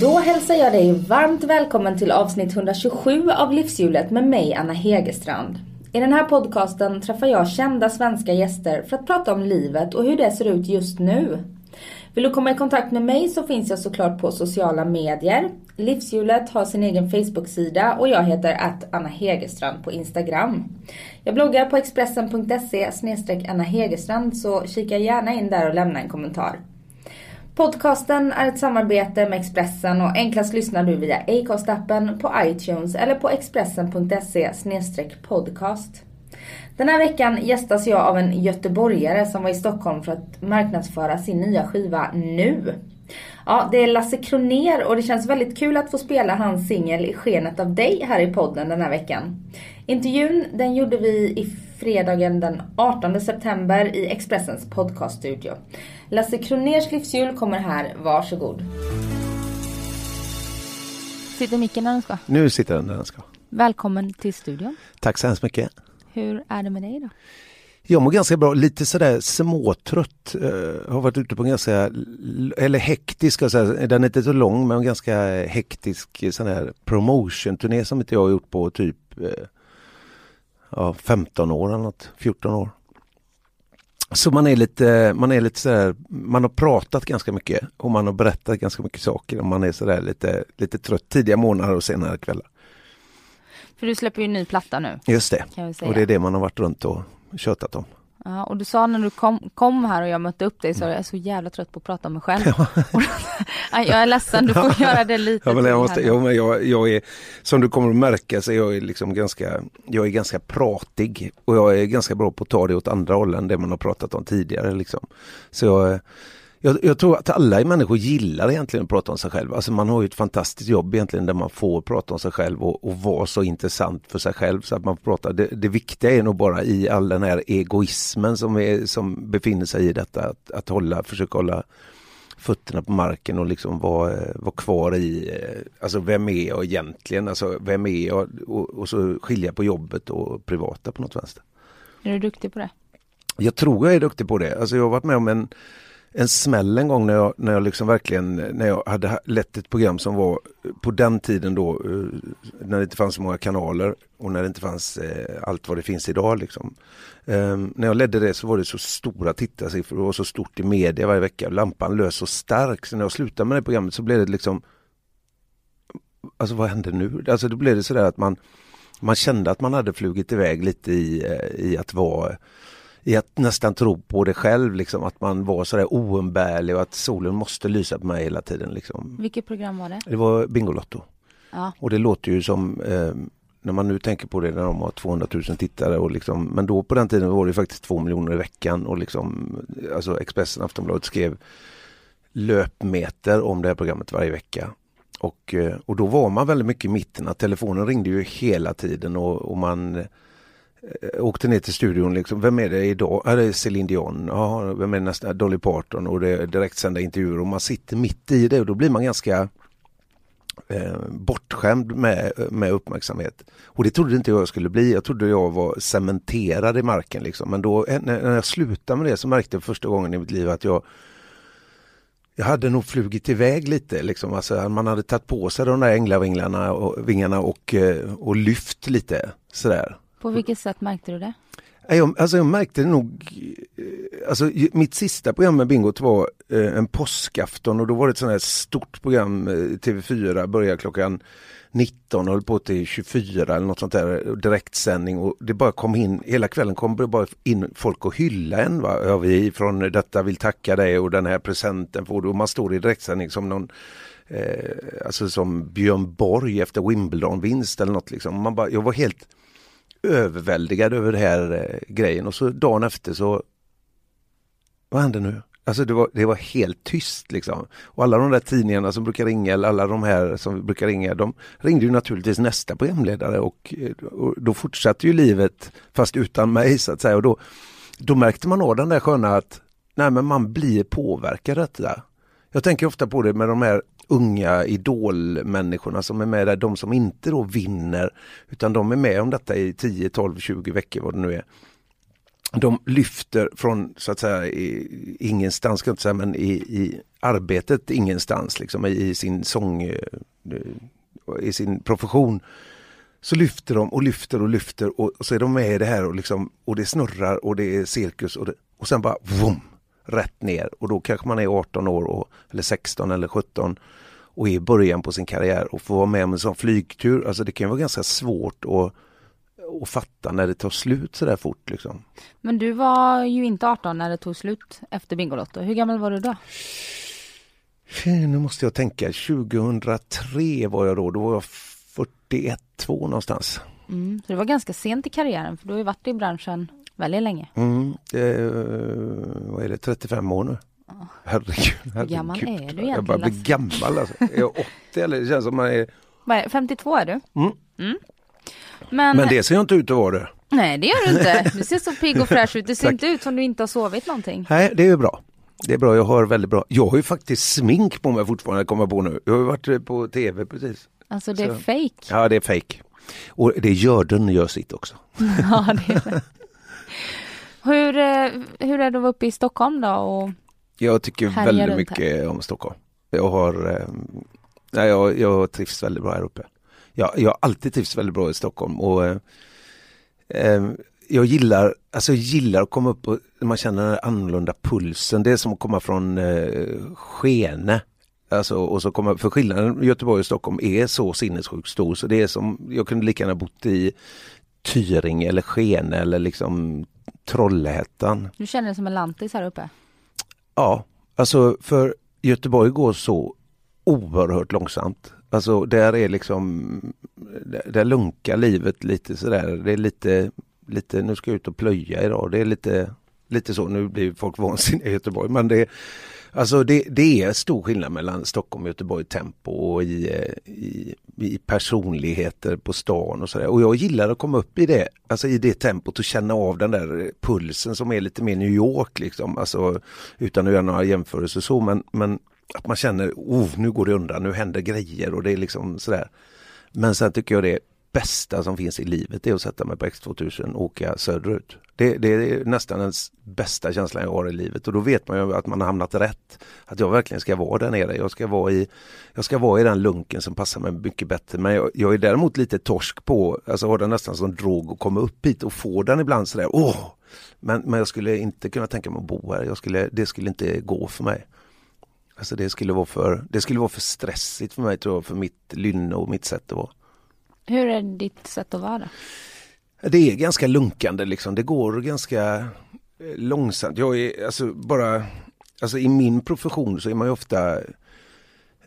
Då hälsar jag dig varmt välkommen till avsnitt 127 av Livshjulet med mig Anna Hegerstrand. I den här podcasten träffar jag kända svenska gäster för att prata om livet och hur det ser ut just nu. Vill du komma i kontakt med mig så finns jag såklart på sociala medier. Livshjulet har sin egen Facebook-sida och jag heter att Anna Hegerstrand på Instagram. Jag bloggar på expressen.se Anna Hegerstrand så kika gärna in där och lämna en kommentar. Podcasten är ett samarbete med Expressen och enklast lyssnar du via Acast-appen, på iTunes eller på expressen.se podcast. Den här veckan gästas jag av en göteborgare som var i Stockholm för att marknadsföra sin nya skiva Nu. Ja, det är Lasse Kroner och det känns väldigt kul att få spela hans singel I skenet av dig här i podden den här veckan. Intervjun den gjorde vi i fredagen den 18 september i Expressens podcaststudio. Lasse Kroners livshjul kommer här, varsågod. Sitter micken där den ska? Nu sitter den där den ska. Välkommen till studion. Tack så hemskt mycket. Hur är det med dig då? Jag mår ganska bra, lite sådär småtrött. Uh, har varit ute på en ganska, eller hektisk, den är inte så lång men ganska hektisk sån här promotion-turné som inte jag har gjort på typ uh, ja, 15 år eller något, 14 år. Så man är lite, man är lite sådär, man har pratat ganska mycket och man har berättat ganska mycket saker och man är sådär lite, lite trött tidiga månader och senare kvällar. För du släpper ju en ny platta nu. Just det, och det är det man har varit runt och tjötat om. Ja, och du sa när du kom, kom här och jag mötte upp dig så jag är så jävla trött på att prata om mig själv. Ja. jag är ledsen, du får göra det lite ja, men jag, måste, ja, men jag, jag är, Som du kommer att märka så är jag liksom ganska, jag är ganska pratig och jag är ganska bra på att ta det åt andra hållen än det man har pratat om tidigare. Liksom. Så jag, jag, jag, tror att alla människor gillar egentligen att prata om sig själv. Alltså man har ju ett fantastiskt jobb egentligen där man får prata om sig själv och, och vara så intressant för sig själv så att man pratar. Det, det viktiga är nog bara i all den här egoismen som, är, som befinner sig i detta att, att hålla, försöka hålla fötterna på marken och liksom vara, vara kvar i, alltså vem är jag egentligen? Alltså vem är jag? Och, och så skilja på jobbet och privata på något vänster. Är du duktig på det? Jag tror jag är duktig på det. Alltså jag har varit med om en en smäll en gång när jag, när jag liksom verkligen, när jag hade lett ett program som var på den tiden då, eh, när det inte fanns så många kanaler och när det inte fanns eh, allt vad det finns idag liksom. Um, när jag ledde det så var det så stora tittarsiffror, det var så stort i media varje vecka, lampan lös så stark, så när jag slutade med det programmet så blev det liksom Alltså vad hände nu? Alltså då blev det sådär att man man kände att man hade flugit iväg lite i, eh, i att vara i att nästan tro på det själv, liksom, att man var sådär oumbärlig och att solen måste lysa på mig hela tiden. Liksom. Vilket program var det? Det var Bingolotto. Ja. Och det låter ju som, eh, när man nu tänker på det när de har 200 000 tittare, och liksom, men då på den tiden var det faktiskt två miljoner i veckan och liksom, alltså Expressen, Aftonbladet skrev löpmeter om det här programmet varje vecka. Och, eh, och då var man väldigt mycket i mitten, att telefonen ringde ju hela tiden och, och man Eh, åkte ner till studion, liksom, vem är det idag? Ja, det är Céline Dion, ja, vem är nästa? Dolly Parton och det är direktsända intervjuer och man sitter mitt i det och då blir man ganska eh, bortskämd med, med uppmärksamhet. Och det trodde inte jag skulle bli, jag trodde jag var cementerad i marken liksom. Men då eh, när jag slutade med det så märkte jag första gången i mitt liv att jag jag hade nog flugit iväg lite, liksom. alltså, man hade tagit på sig de där änglavingarna och, vingarna och, eh, och lyft lite sådär. På vilket sätt märkte du det? Jag, alltså jag märkte det nog, eh, alltså mitt sista program med Bingot var eh, en påskafton och då var det ett sånt här stort program, eh, TV4, började klockan 19 och höll på till 24 eller något sånt där, direktsändning och det bara kom in, hela kvällen kom det bara in folk och hylla en. Va? Ja, vi från detta vill tacka dig och den här presenten får du och man står i direktsändning som någon eh, alltså som Björn Borg efter Wimbledon-vinst eller något liksom. Man bara, jag var helt överväldigad över den här eh, grejen och så dagen efter så Vad hände nu? Alltså det var, det var helt tyst liksom. Och alla de där tidningarna som brukar ringa, eller alla de här som brukar ringa, de ringde ju naturligtvis nästa programledare och, eh, och då fortsatte ju livet fast utan mig så att säga. Och då, då märkte man av den där sköna att nej men man blir påverkad detta. Jag tänker ofta på det med de här unga idolmänniskorna som är med där, de som inte då vinner utan de är med om detta i 10, 12, 20 veckor vad det nu är. De lyfter från så att säga i, ingenstans, ska jag inte säga, men i, i arbetet ingenstans, liksom i, i sin sång, eh, i sin profession. Så lyfter de och lyfter och lyfter och, och så är de med i det här och, liksom, och det snurrar och det är cirkus och, det, och sen bara vum, rätt ner och då kanske man är 18 år och, eller 16 eller 17 och är i början på sin karriär och får vara med om en sån flygtur. Alltså det kan vara ganska svårt att, att fatta när det tar slut så där fort. Liksom. Men du var ju inte 18 när det tog slut efter Bingolotto. Hur gammal var du då? Nu måste jag tänka, 2003 var jag då, då var jag 41, 2 någonstans. Mm, så det var ganska sent i karriären för du har ju varit i branschen väldigt länge. Mm, det, vad är det, 35 år nu? Herregud, herregud. Hur gammal är du egentligen? Jag börjar bli gammal alltså. Är jag 80 eller? Det känns som man är... Vad är det, 52 är du? Mm. Men, Men det ser jag inte ut att vara det. nej det gör du inte. Du ser så pigg och fräsch ut. Det ser inte ut som du inte har sovit någonting. Nej, det är ju bra. Det är bra, jag har väldigt bra. Jag har ju faktiskt smink på mig fortfarande, kommer på nu. Jag har ju varit eh, på tv precis. Alltså det är Så. fake. Ja, det är fake. Och det Görden gör sitt också. Ja, det är. Hur, eh, hur är det att vara uppe i Stockholm då? Och, Jag tycker väldigt mycket om Stockholm. Jag har, eh, nej, jag, jag trivs väldigt bra här uppe. Jag, jag har alltid trivts väldigt bra i Stockholm och eh, eh, jag gillar, alltså jag gillar att komma upp och man känner den här annorlunda pulsen. Det är som att komma från eh, Skene. Alltså, och så komma, för skillnaden Göteborg och Stockholm är så sinnessjukt stor så det är som, jag kunde lika gärna bott i Tyringe eller Skene eller liksom Trollhättan. du känner dig som en lantis här uppe? Ja, alltså för Göteborg går så oerhört långsamt. Alltså där är liksom, där- lunkar livet lite sådär. Det är lite, lite, nu ska jag ut och plöja idag. Det är lite, lite så, nu blir folk vansinniga i Göteborg. Men det, alltså det, det är stor skillnad mellan Stockholm och Göteborg tempo och i, eh, i, i personligheter på stan och sådär. Och jag gillar att komma upp i det, alltså i det tempot och känna av den där pulsen som är lite mer New York liksom. Alltså utan att göra några jämförelser så men, men att man känner, oh nu går det undan, nu händer grejer och det är liksom sådär. Men sen tycker jag det bästa som finns i livet är att sätta mig på X2000 och åka söderut. Det, det är nästan den bästa känslan jag har i livet och då vet man ju att man har hamnat rätt. Att jag verkligen ska vara där nere. Jag ska vara i, jag ska vara i den lunken som passar mig mycket bättre. Men jag, jag är däremot lite torsk på, alltså har den nästan som drog att komma upp hit och få den ibland sådär, åh! Men, men jag skulle inte kunna tänka mig att bo här. Jag skulle, det skulle inte gå för mig. Alltså det skulle vara för, det skulle vara för stressigt för mig tror jag, för mitt lynne och mitt sätt att vara. Hur är ditt sätt att vara? Det är ganska lunkande liksom. Det går ganska eh, långsamt. Jag är alltså bara, alltså i min profession så är man ju ofta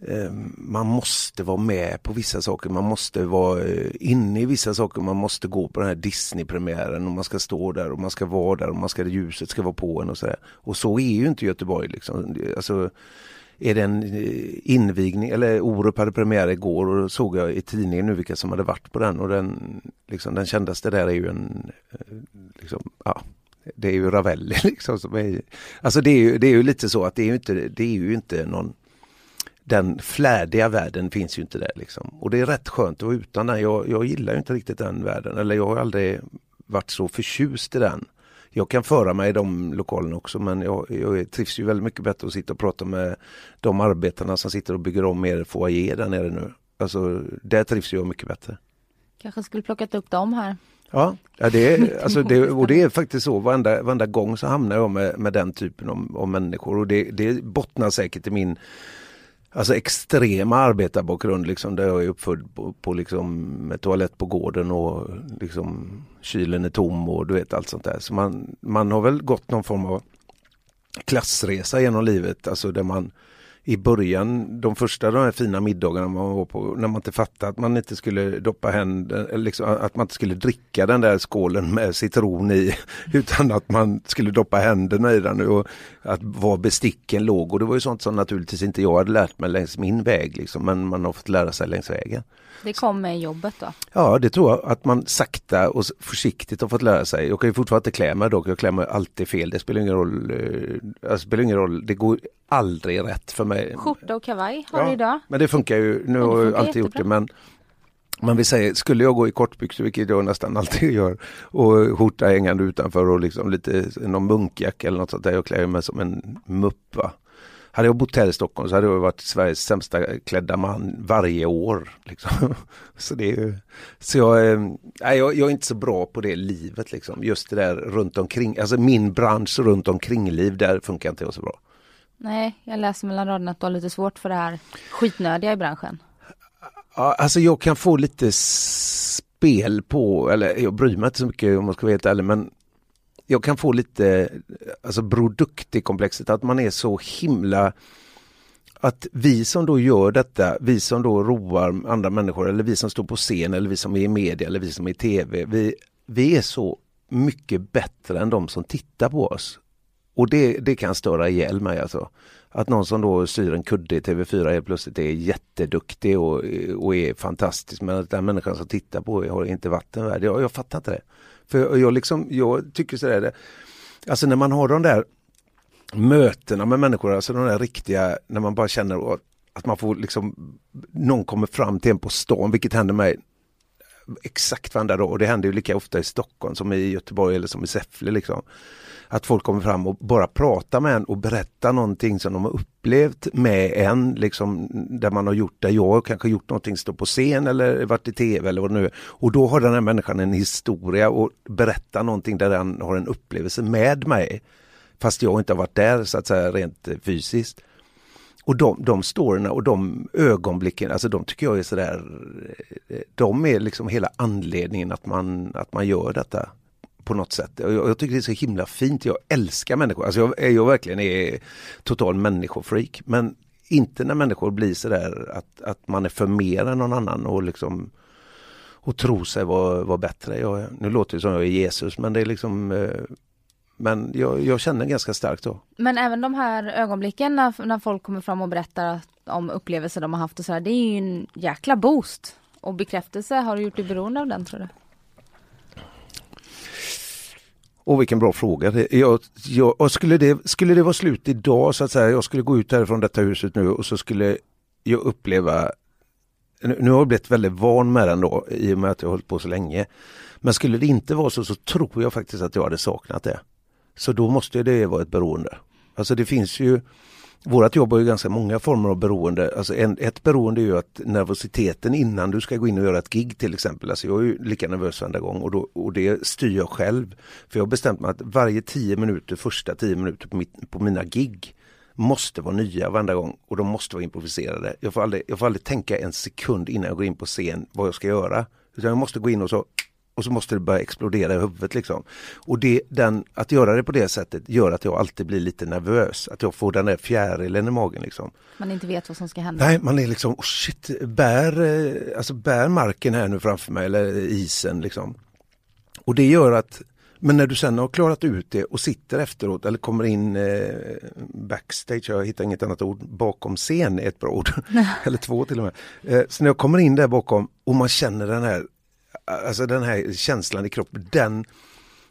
eh, man måste vara med på vissa saker, man måste vara eh, inne i vissa saker, man måste gå på den här Disney-premiären och man ska stå där och man ska vara där och man ska, ljuset ska vara på en och sådär. Och så är ju inte Göteborg liksom. Alltså, är det en eh, invigning, eller Orup hade premiär igår och då såg jag i tidningen nu vilka som hade varit på den och den, liksom, den kändaste där är ju en, eh, liksom, ja, det är ju Ravelli liksom. Som är, alltså det är, ju, det är ju lite så att det är ju inte, det är ju inte någon den flärdiga världen finns ju inte där liksom. Och det är rätt skönt att vara utan den. Jag, jag gillar ju inte riktigt den världen. Eller jag har aldrig varit så förtjust i den. Jag kan föra mig i de lokalerna också men jag, jag trivs ju väldigt mycket bättre att sitta och prata med de arbetarna som sitter och bygger om er foyer där nere nu. Alltså där trivs jag mycket bättre. Kanske skulle plockat upp dem här. Ja, ja det, är, alltså det, och det är faktiskt så varenda, varenda gång så hamnar jag med, med den typen av, av människor och det, det bottnar säkert i min Alltså extrema arbetarbakgrund liksom där jag är uppfödd på, på liksom med toalett på gården och liksom kylen är tom och du vet allt sånt där. Så man, man har väl gått någon form av klassresa genom livet, alltså där man i början, de första de här fina middagarna man var på, när man inte fattade att man inte skulle doppa händen, liksom, att man inte skulle dricka den där skålen med citron i, utan att man skulle doppa händerna i den och att var besticken låg. Och det var ju sånt som naturligtvis inte jag hade lärt mig längs min väg, liksom, men man har fått lära sig längs vägen. Det kom med jobbet då? Ja, det tror jag. Att man sakta och försiktigt har fått lära sig. Jag kan ju fortfarande inte klä mig dock. Jag klär mig alltid fel. Det spelar ingen roll. Eh, det spelar ingen roll. Det går aldrig rätt för mig. Skjorta och kavaj har ja, du idag. Men det funkar ju. Nu har jag alltid gjort det. Men man vill säga, skulle jag gå i kortbyxor, vilket jag nästan alltid gör, och skjorta hängande utanför och liksom lite någon munkjacka eller något sånt där. Jag klär mig som en mupp. Va? Hade jag bott här i Stockholm så hade jag varit Sveriges sämsta klädda man varje år. Liksom. Så, det är, så jag, äh, jag, jag, är inte så bra på det livet liksom. Just det där runt omkring, alltså min bransch runt omkring liv, där funkar inte jag så bra. Nej, jag läser mellan raderna att du har lite svårt för det här skitnödiga i branschen. Ja, alltså jag kan få lite spel på, eller jag bryr mig inte så mycket om man ska vara helt ärlig, men jag kan få lite alltså produkt i komplexet, att man är så himla att vi som då gör detta, vi som då roar andra människor eller vi som står på scen eller vi som är i media eller vi som är i tv, vi, vi är så mycket bättre än de som tittar på oss. Och det, det kan störa ihjäl mig alltså. Att någon som då syr en kudde i TV4 helt plötsligt är jätteduktig och, och är fantastisk men att den människan som tittar på har inte vatten värd. Jag, jag fattar inte det. För jag, liksom, jag tycker sådär, alltså när man har de där mötena med människor, alltså de där riktiga, när man bara känner att man får liksom, någon kommer fram till en på stan, vilket händer mig exakt varenda dag och det händer ju lika ofta i Stockholm som i Göteborg eller som i Säffle liksom att folk kommer fram och bara pratar med en och berättar någonting som de har upplevt med en, liksom där man har gjort, där jag kanske gjort någonting, stå på scen eller varit i tv eller vad det nu är. Och då har den här människan en historia och berättar någonting där den har en upplevelse med mig. Fast jag inte har varit där så att säga rent fysiskt. Och de, de storyna och de ögonblicken, alltså de tycker jag är sådär, eh, de är liksom hela anledningen att man, att man gör detta på något sätt. Jag, jag, tycker det är så himla fint. Jag älskar människor. Alltså jag, jag verkligen är total människofreak. Men inte när människor blir sådär att, att man är för mer än någon annan och liksom och tro sig vara, vara bättre. Jag, nu låter det som jag är Jesus men det är liksom eh, men jag, jag känner ganska starkt då. Men även de här ögonblicken när, när folk kommer fram och berättar om upplevelser de har haft och sådär, det är ju en jäkla boost. Och bekräftelse, har du gjort dig beroende av den tror du? Och vilken bra fråga. Jag, jag, skulle, det, skulle det vara slut idag så att säga, jag skulle gå ut härifrån detta huset nu och så skulle jag uppleva nu har jag blivit väldigt van med den då i och med att jag har hållit på så länge. Men skulle det inte vara så så tror jag faktiskt att jag hade saknat det. Så då måste det vara ett beroende. Alltså det finns ju Vårat jobb har ju ganska många former av beroende. Alltså en, ett beroende är ju att nervositeten innan du ska gå in och göra ett gig till exempel. Alltså jag är ju lika nervös varenda gång och, då, och det styr jag själv. För jag har bestämt mig att varje tio minuter, första tio minuter på, mitt, på mina gig måste vara nya varenda gång och de måste vara improviserade. Jag får, aldrig, jag får aldrig tänka en sekund innan jag går in på scen vad jag ska göra. Utan jag måste gå in och så och så måste det börja explodera i huvudet liksom. Och det, den, att göra det på det sättet gör att jag alltid blir lite nervös, att jag får den där fjärilen i magen liksom. Man inte vet vad som ska hända. Nej, man är liksom, oh shit, bär, eh, alltså bär marken här nu framför mig eller isen liksom. Och det gör att men när du sen har klarat ut det och sitter efteråt eller kommer in eh, backstage, jag hittar inget annat ord, bakom scen är ett bra ord. eller två till och med. Eh, så när jag kommer in där bakom och man känner den här alltså den här känslan i kroppen, den,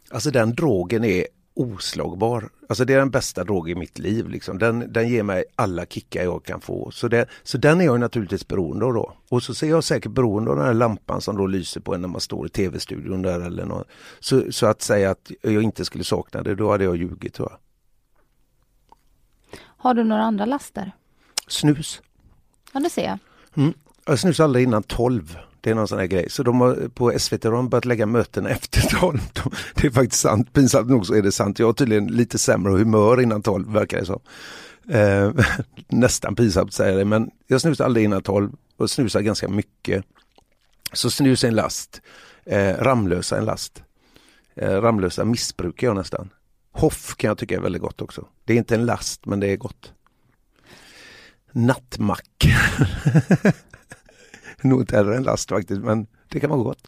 alltså den drogen är oslagbar. Alltså det är den bästa drogen i mitt liv. Liksom. Den, den ger mig alla kickar jag kan få. Så, det, så den är jag naturligtvis beroende av då. Och så ser jag säkert beroende av den här lampan som då lyser på en när man står i tv-studion där eller något. Så, så att säga att jag inte skulle sakna det, då hade jag ljugit tror jag. Har du några andra laster? Snus. Ja, det ser jag. Mm. Jag snusade aldrig innan 12. Det är någon sån här grej. Så de har på SVT har de börjat lägga möten efter tolv. Det är faktiskt sant, pinsamt nog så är det sant. Jag har tydligen lite sämre humör innan tolv verkar det som. Eh, nästan pinsamt säger det men jag snusar aldrig innan tolv och snusar ganska mycket. Så snus är en last. Eh, Ramlösa en last. Eh, Ramlösa missbrukar jag nästan. Hoff kan jag tycka är väldigt gott också. Det är inte en last men det är gott. nattmack. Nog inte heller en last faktiskt, men det kan vara gott.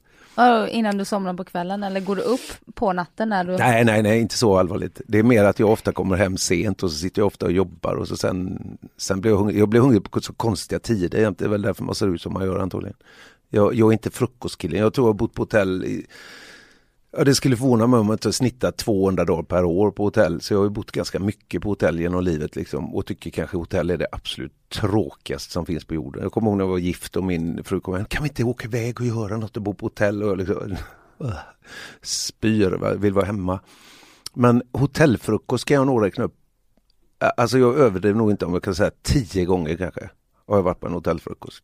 Innan du somnar på kvällen eller går du upp på natten när du... Nej, nej, nej, inte så allvarligt. Det är mer att jag ofta kommer hem sent och så sitter jag ofta och jobbar och så sen, sen blir jag hungrig. Jag blir hungrig på så konstiga tider. Det är väl därför man ser ut som man gör antagligen. Jag, jag är inte frukostkillen. Jag tror jag har bott på hotell i, Ja, det skulle förvåna mig om jag inte snittar 200 dagar per år på hotell. Så jag har bott ganska mycket på hotell genom livet liksom, och tycker kanske hotell är det absolut tråkigaste som finns på jorden. Jag kommer ihåg när jag var gift och min fru kom hem. Kan vi inte åka iväg och göra något och bo på hotell? Och jag liksom, äh, spyr, vill vara hemma. Men hotellfrukost kan jag nog räkna upp. Alltså jag överdriver nog inte om jag kan säga tio gånger kanske. Har jag varit på en hotellfrukost.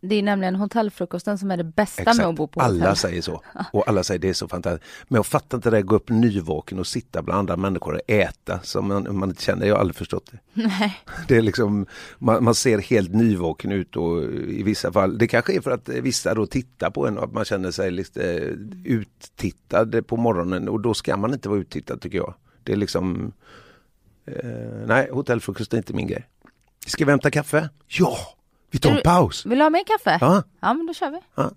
Det är nämligen hotellfrukosten som är det bästa Exakt. med att bo på hotell. Alla säger så. Och alla säger det är så fantastiskt. Men jag fattar inte det, gå upp nyvaken och sitta bland andra människor och äta som man, man känner. Jag har aldrig förstått det. Nej. Det är liksom, man, man, ser helt nyvaken ut och i vissa fall, det kanske är för att vissa då tittar på en och att man känner sig lite uttittad på morgonen och då ska man inte vara uttittad tycker jag. Det är liksom, eh, nej hotellfrukost är inte min grej. Ska vi hämta kaffe? Ja! Vi tar en paus. Vill du ha mer kaffe? Ja. Ja, men då kör vi. Ja.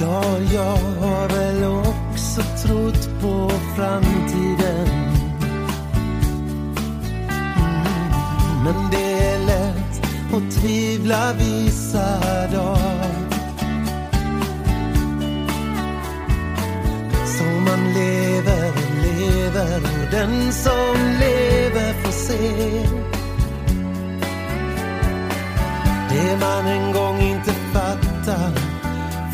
Ja, jag har väl också trott på framtiden mm, Men det är lätt att tvivla vissa dagar lever och den som lever får se. Det man en gång inte fattar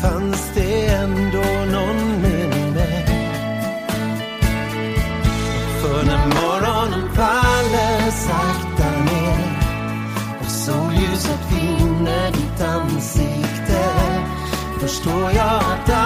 fanns det ändå någon mening med? För när morgonen faller sakta ner och solljuset vinner ditt ansikte förstår jag att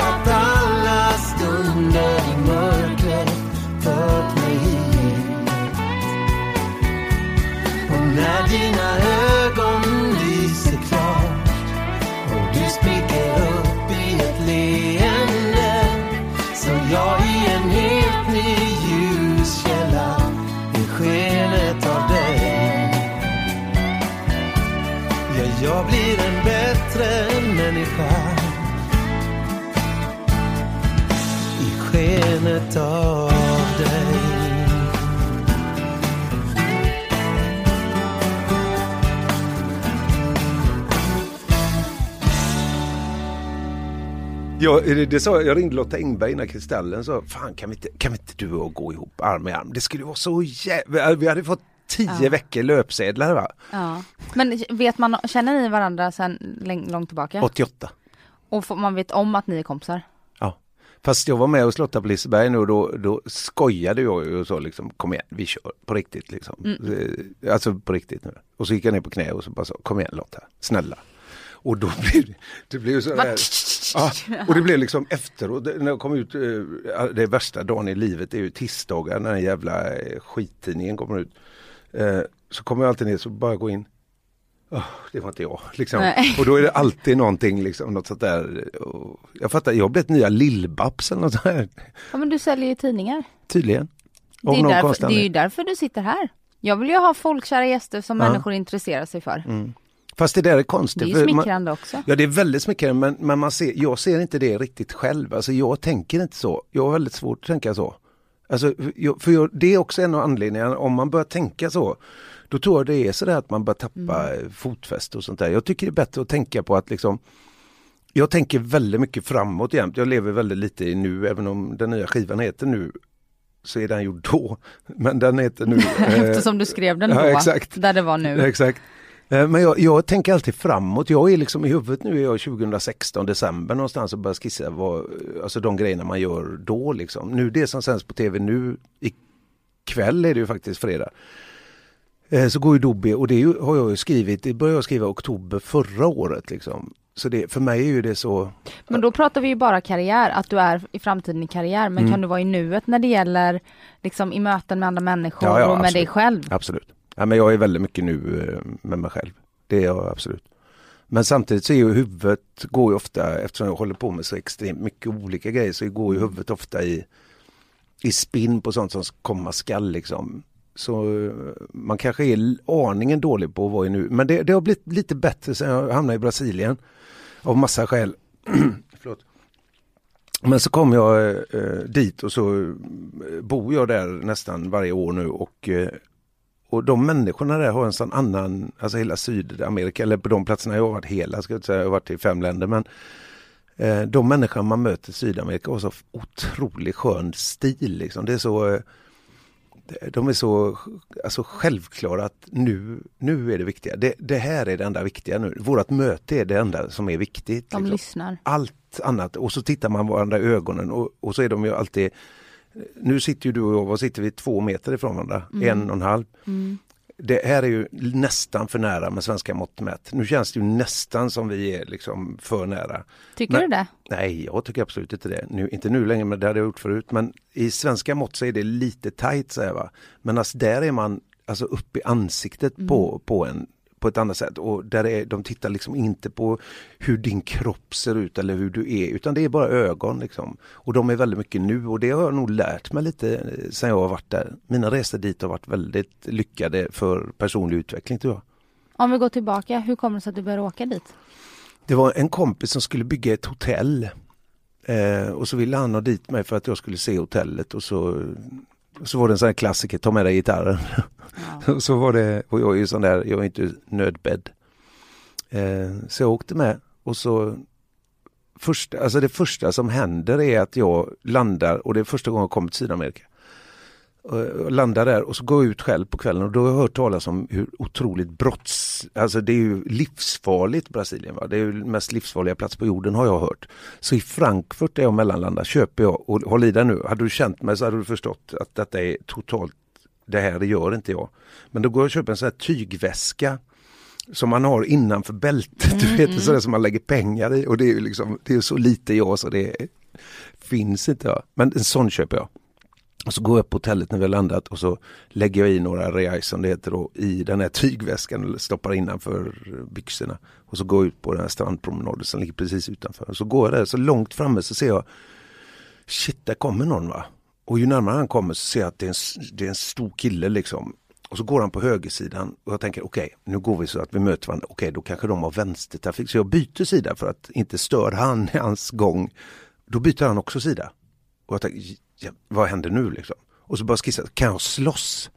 förstår skenet av dig Ja, det, sa, jag ringde Lotta Engberg innan Kristallen så fan kan vi, inte, kan vi inte du och gå ihop arm i arm? Det skulle vara så jävla... Vi hade fått tio Ja. veckor löpsedlar va? Ja. Men vet man, känner ni varandra sen långt tillbaka? 88. Och man vet om att ni är kompisar? Fast jag var med hos Lotta på Liseberg nu och då, då skojade jag ju och sa liksom kom igen, vi kör på riktigt liksom. Eh, Alltså på riktigt nu. Och så gick jag ner på knä och så bara sa kom igen Lotta, snälla. Och då blev det, det blev så här, ja, och det blev liksom efteråt, när jag kom ut, eh, det värsta dagen i livet är ju tisdagar när den jävla eh, skittidningen kommer ut. Så kommer jag alltid ner så bara gå in. "Åh, det var inte jag. Liksom. Nej. Och då är det alltid någonting, liksom, något sånt där. Jag fattar, jag har blivit nya Lill-Babs eller något sånt här. Ja men du säljer ju tidningar. Tydligen. Det är, därför, det är ju därför du sitter här. Jag vill ju ha folkkära gäster som Ja. människor intresserar sig för. Mm. Fast det där är konstigt. Det är ju för man- smickrande också. Ja det är väldigt smickrande men, men man ser, jag ser inte det riktigt själv. Alltså jag tänker inte så. Jag har väldigt svårt att tänka så. Alltså, för jag, det är också en av anledningarna, om man börjar tänka så, då tror jag det är sådär att man börjar tappa mm. fotfäste och sånt där. Jag tycker det är bättre att tänka på att liksom jag tänker väldigt mycket framåt jämt. Jag lever väldigt lite i nu, även om den nya skivan heter nu så är den gjord då. Men den heter nu. eh, Eftersom du skrev den då, ja, exakt. där det var nu. Exakt. Eh, Men jag, jag tänker alltid framåt. Jag är liksom i huvudet nu är jag 2016 december någonstans och börjar skissa vad, alltså de grejerna man gör då liksom. Nu det som sänds på tv nu ikväll är det ju faktiskt fredag. Eh, Så går ju Dobby och det ju, har jag ju skrivit, det började jag skriva i oktober förra året liksom. Så det, för mig är ju det så, Men då pratar vi ju bara karriär, att du är i framtiden i karriär. Men Mm. kan du vara i nuet när det gäller liksom i möten med andra människor Ja, ja, och med absolut. dig själv? absolut. Ja, men jag är väldigt mycket nu eh, med mig själv. Det är jag absolut. Men samtidigt så är ju huvudet, går ju ofta, eftersom jag håller på med så extremt mycket olika grejer, så går ju huvudet ofta i, i spinn på sånt som komma skall liksom. Så eh, man kanske är aningen dålig på att vara i nu. Men det, det har blivit lite bättre sen jag hamnade i Brasilien. Av massa skäl. Men så kom jag eh, dit och så eh, bor jag där nästan varje år nu och eh, och de människorna där har en sån annan, alltså hela Sydamerika, eller på de platserna jag har varit hela, ska jag säga, jag har varit i fem länder, men eh, de människor man möter i Sydamerika har så otroligt skön stil liksom. Det är så, eh, de är så alltså, självklara att nu, nu är det viktiga. Det, det här är det enda viktiga nu. Vårat möte är det enda som är viktigt. De liksom lyssnar. allt annat och så tittar man varandra i ögonen och, och så är de ju alltid Nu sitter ju du och jag, vad sitter vi, två meter ifrån varandra? En och en halv. Mm. Det här är ju nästan för nära med svenska mått mätt. Nu känns det ju nästan som vi är liksom för nära. Tycker Men- du det? Nej, jag tycker absolut inte det. Nu, inte nu längre, men det hade jag gjort förut. Men i svenska mått så är det lite tajt så här, va. Men alltså där är man alltså upp i ansiktet på, på en på ett annat sätt och där är, de tittar liksom inte på hur din kropp ser ut eller hur du är utan det är bara ögon liksom. Och de är väldigt mycket nu och det har jag nog lärt mig lite eh, sen jag har varit där. Mina resor dit har varit väldigt lyckade för personlig utveckling tror jag. Om vi går tillbaka, hur kommer det sig att du började åka dit? Det var en kompis som skulle bygga ett hotell. Eh, och så ville han ha dit mig för att jag skulle se hotellet och så, så var det en sån här klassiker, ta med dig gitarren. Ja. så var det, och jag är ju sån där, jag är inte nödbedd. Eh, så jag åkte med och så första, alltså det första som händer är att jag landar och det är första gången jag kommer till Sydamerika. Och jag landar där och så går jag ut själv på kvällen och då har jag hört talas om hur otroligt brotts... Alltså det är ju livsfarligt Brasilien. Va? Det är ju den mest livsfarliga plats på jorden har jag hört. Så i Frankfurt där jag mellanlandar köper jag, och håll i dig nu, hade du känt mig så hade du förstått att detta är totalt, det här gör inte jag. Men då går jag och köper en sån här tygväska som man har innanför bältet, du vet, sådär som man lägger pengar i och det är ju liksom, det är så lite jag så det finns inte. Ja. Men en sån köper jag. Och så går jag upp på hotellet när vi har landat och så lägger jag i några reais som det heter då, i den här tygväskan och stoppar innanför byxorna. Och så går jag ut på den här strandpromenaden som ligger precis utanför. Och så går jag där, så långt framme så ser jag Shit, där kommer någon va. Och ju närmare han kommer så ser jag att det är en, det är en stor kille liksom. Och så går han på högersidan och jag tänker okej, nu går vi så att vi möter varandra. Okej, då kanske de har vänstertrafik. Så jag byter sida för att inte störa han i hans gång. Då byter han också sida. Och jag tänker, ja, vad händer nu liksom? Och så bara skissa, kan jag slåss?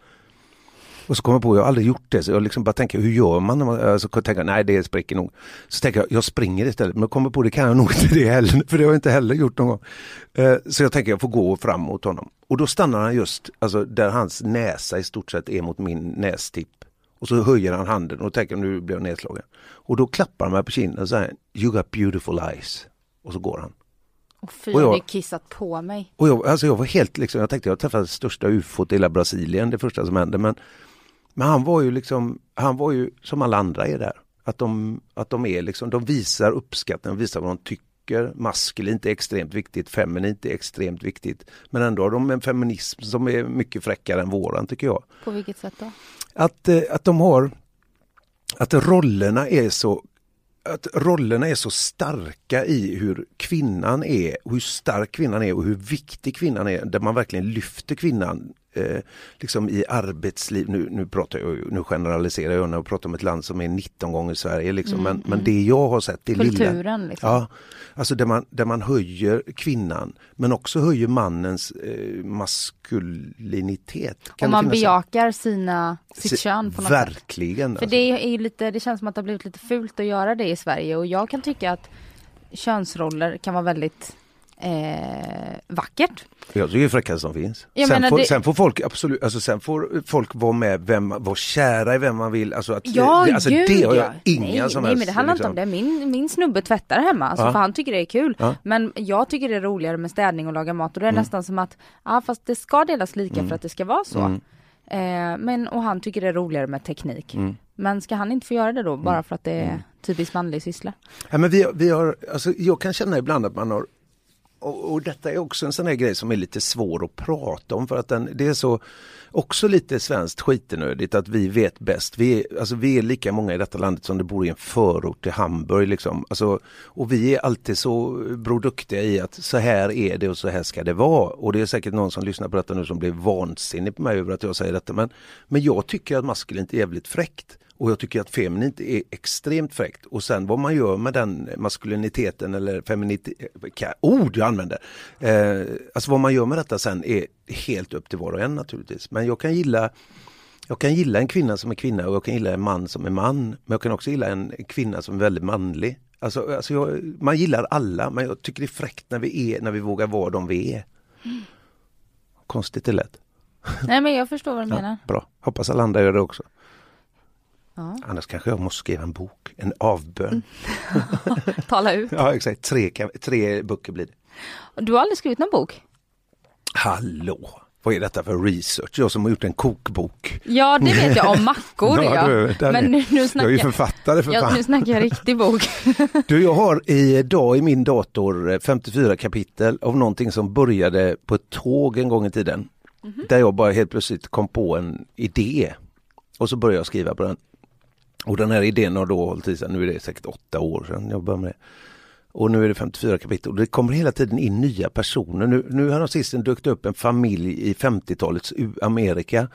Och så kommer jag på, jag har aldrig gjort det, så jag liksom bara tänker, hur gör man? När man alltså, jag tänker, nej det spricker nog. Så tänker jag, jag springer istället, men jag kommer på, det kan jag nog inte det heller, för det har jag inte heller gjort någon gång. Eh, så jag tänker, jag får gå fram mot honom. Och då stannar han just, alltså där hans näsa i stort sett är mot min nästipp. Och så höjer han handen och tänker, nu blir jag nedslagen. Och då klappar han mig på kinden och säger, you got beautiful eyes. Och så går han. Och fy, Och jag- kissat på mig. Och jag, alltså jag var helt liksom, jag tänkte jag träffade största ufot i hela Brasilien, det första som hände. Men, men han var ju liksom, han var ju som alla andra är där. Att de, att de är liksom, de visar uppskattning, de visar vad de tycker. Maskulint är extremt viktigt, feminint är extremt viktigt. Men ändå har de en feminism som är mycket fräckare än våran tycker jag. På vilket sätt då? Att, eh, att de har att rollerna är så att rollerna är så starka i hur kvinnan är, hur stark kvinnan är och hur viktig kvinnan är, där man verkligen lyfter kvinnan eh, liksom i arbetsliv. Nu, nu, pratar jag, nu generaliserar jag när jag pratar om ett land som är 19 gånger Sverige. Liksom. men, men det jag har sett, det lilla. Kulturen liksom. Ja, alltså där man, där man höjer kvinnan men också höjer mannens eh, maskulinitet. Kan det man en- bejakar sina, sitt Se- kön på något sätt. Verkligen. För alltså. det är lite, det känns som att det har blivit lite fult att göra det i Sverige och jag kan tycka att könsroller kan vara väldigt eh, vackert. Jag tycker det är fräckast som finns. Jag sen, får, det- sen får folk absolut, alltså sen får folk vara med, vem, vara kära i vem man vill. Alltså, att, Ja, det, alltså gud det har jag ja. inga nej, som nej, helst. men det handlar liksom. inte om det. Min, min snubbe tvättar hemma, alltså, Ja. för han tycker det är kul. Ja. Men jag tycker det är roligare med städning och laga mat och det är Mm. nästan som att, ja fast det ska delas lika för att det ska vara så. Eh, men, och han tycker det är roligare med teknik. Mm. Men ska han inte få göra det då, bara för att det är typiskt manlig syssla? Ja, men vi, vi har, alltså, jag kan känna ibland att man har och, och detta är också en sån här grej som är lite svår att prata om för att den, det är så också lite svenskt skitenödigt att vi vet bäst. Vi är, alltså, vi är lika många i detta landet som det bor i en förort till Hamburg. Liksom. Alltså, och vi är alltid så broduktiga i att så här är det och så här ska det vara. Och det är säkert någon som lyssnar på detta nu som blir vansinnig på mig över att jag säger detta. Men, men jag tycker att maskulint är jävligt fräckt. Och jag tycker att feminint är extremt fräckt. Och sen vad man gör med den maskuliniteten eller feminiteten, ord jag använder. Eh, alltså vad man gör med detta sen är helt upp till var och en naturligtvis. Men jag kan gilla jag kan gilla en kvinna som är kvinna och jag kan gilla en man som är man. Men jag kan också gilla en kvinna som är väldigt manlig. Alltså, alltså jag, man gillar alla men jag tycker det är fräckt när vi är, när vi vågar vara de vi är. Konstigt det lät. Nej men jag förstår vad du menar. Ja, bra, hoppas alla andra gör det också. Ja. Annars kanske jag måste skriva en bok, en avbön. Tala ut. Ja exakt, tre, tre böcker blir det. Du har aldrig skrivit någon bok? Hallå! Vad är detta för research? Jag som har gjort en kokbok. Ja det vet jag om mackor ja. du, Men nu, nu Jag är snackar ju författare för ja, fan. nu snackar jag riktig bok. Du, jag har idag i min dator eh, 54 kapitel av någonting som började på ett tåg en gång i tiden. Mhm. Där jag bara helt plötsligt kom på en idé. Och så började jag skriva på den. Och den här idén har då hållit i sig, nu är det säkert åtta år sedan jag började med det. Och nu är det 54 kapitel och det kommer hela tiden in nya personer. Nu, nu har de sist dök upp en familj i 50-talets Amerika.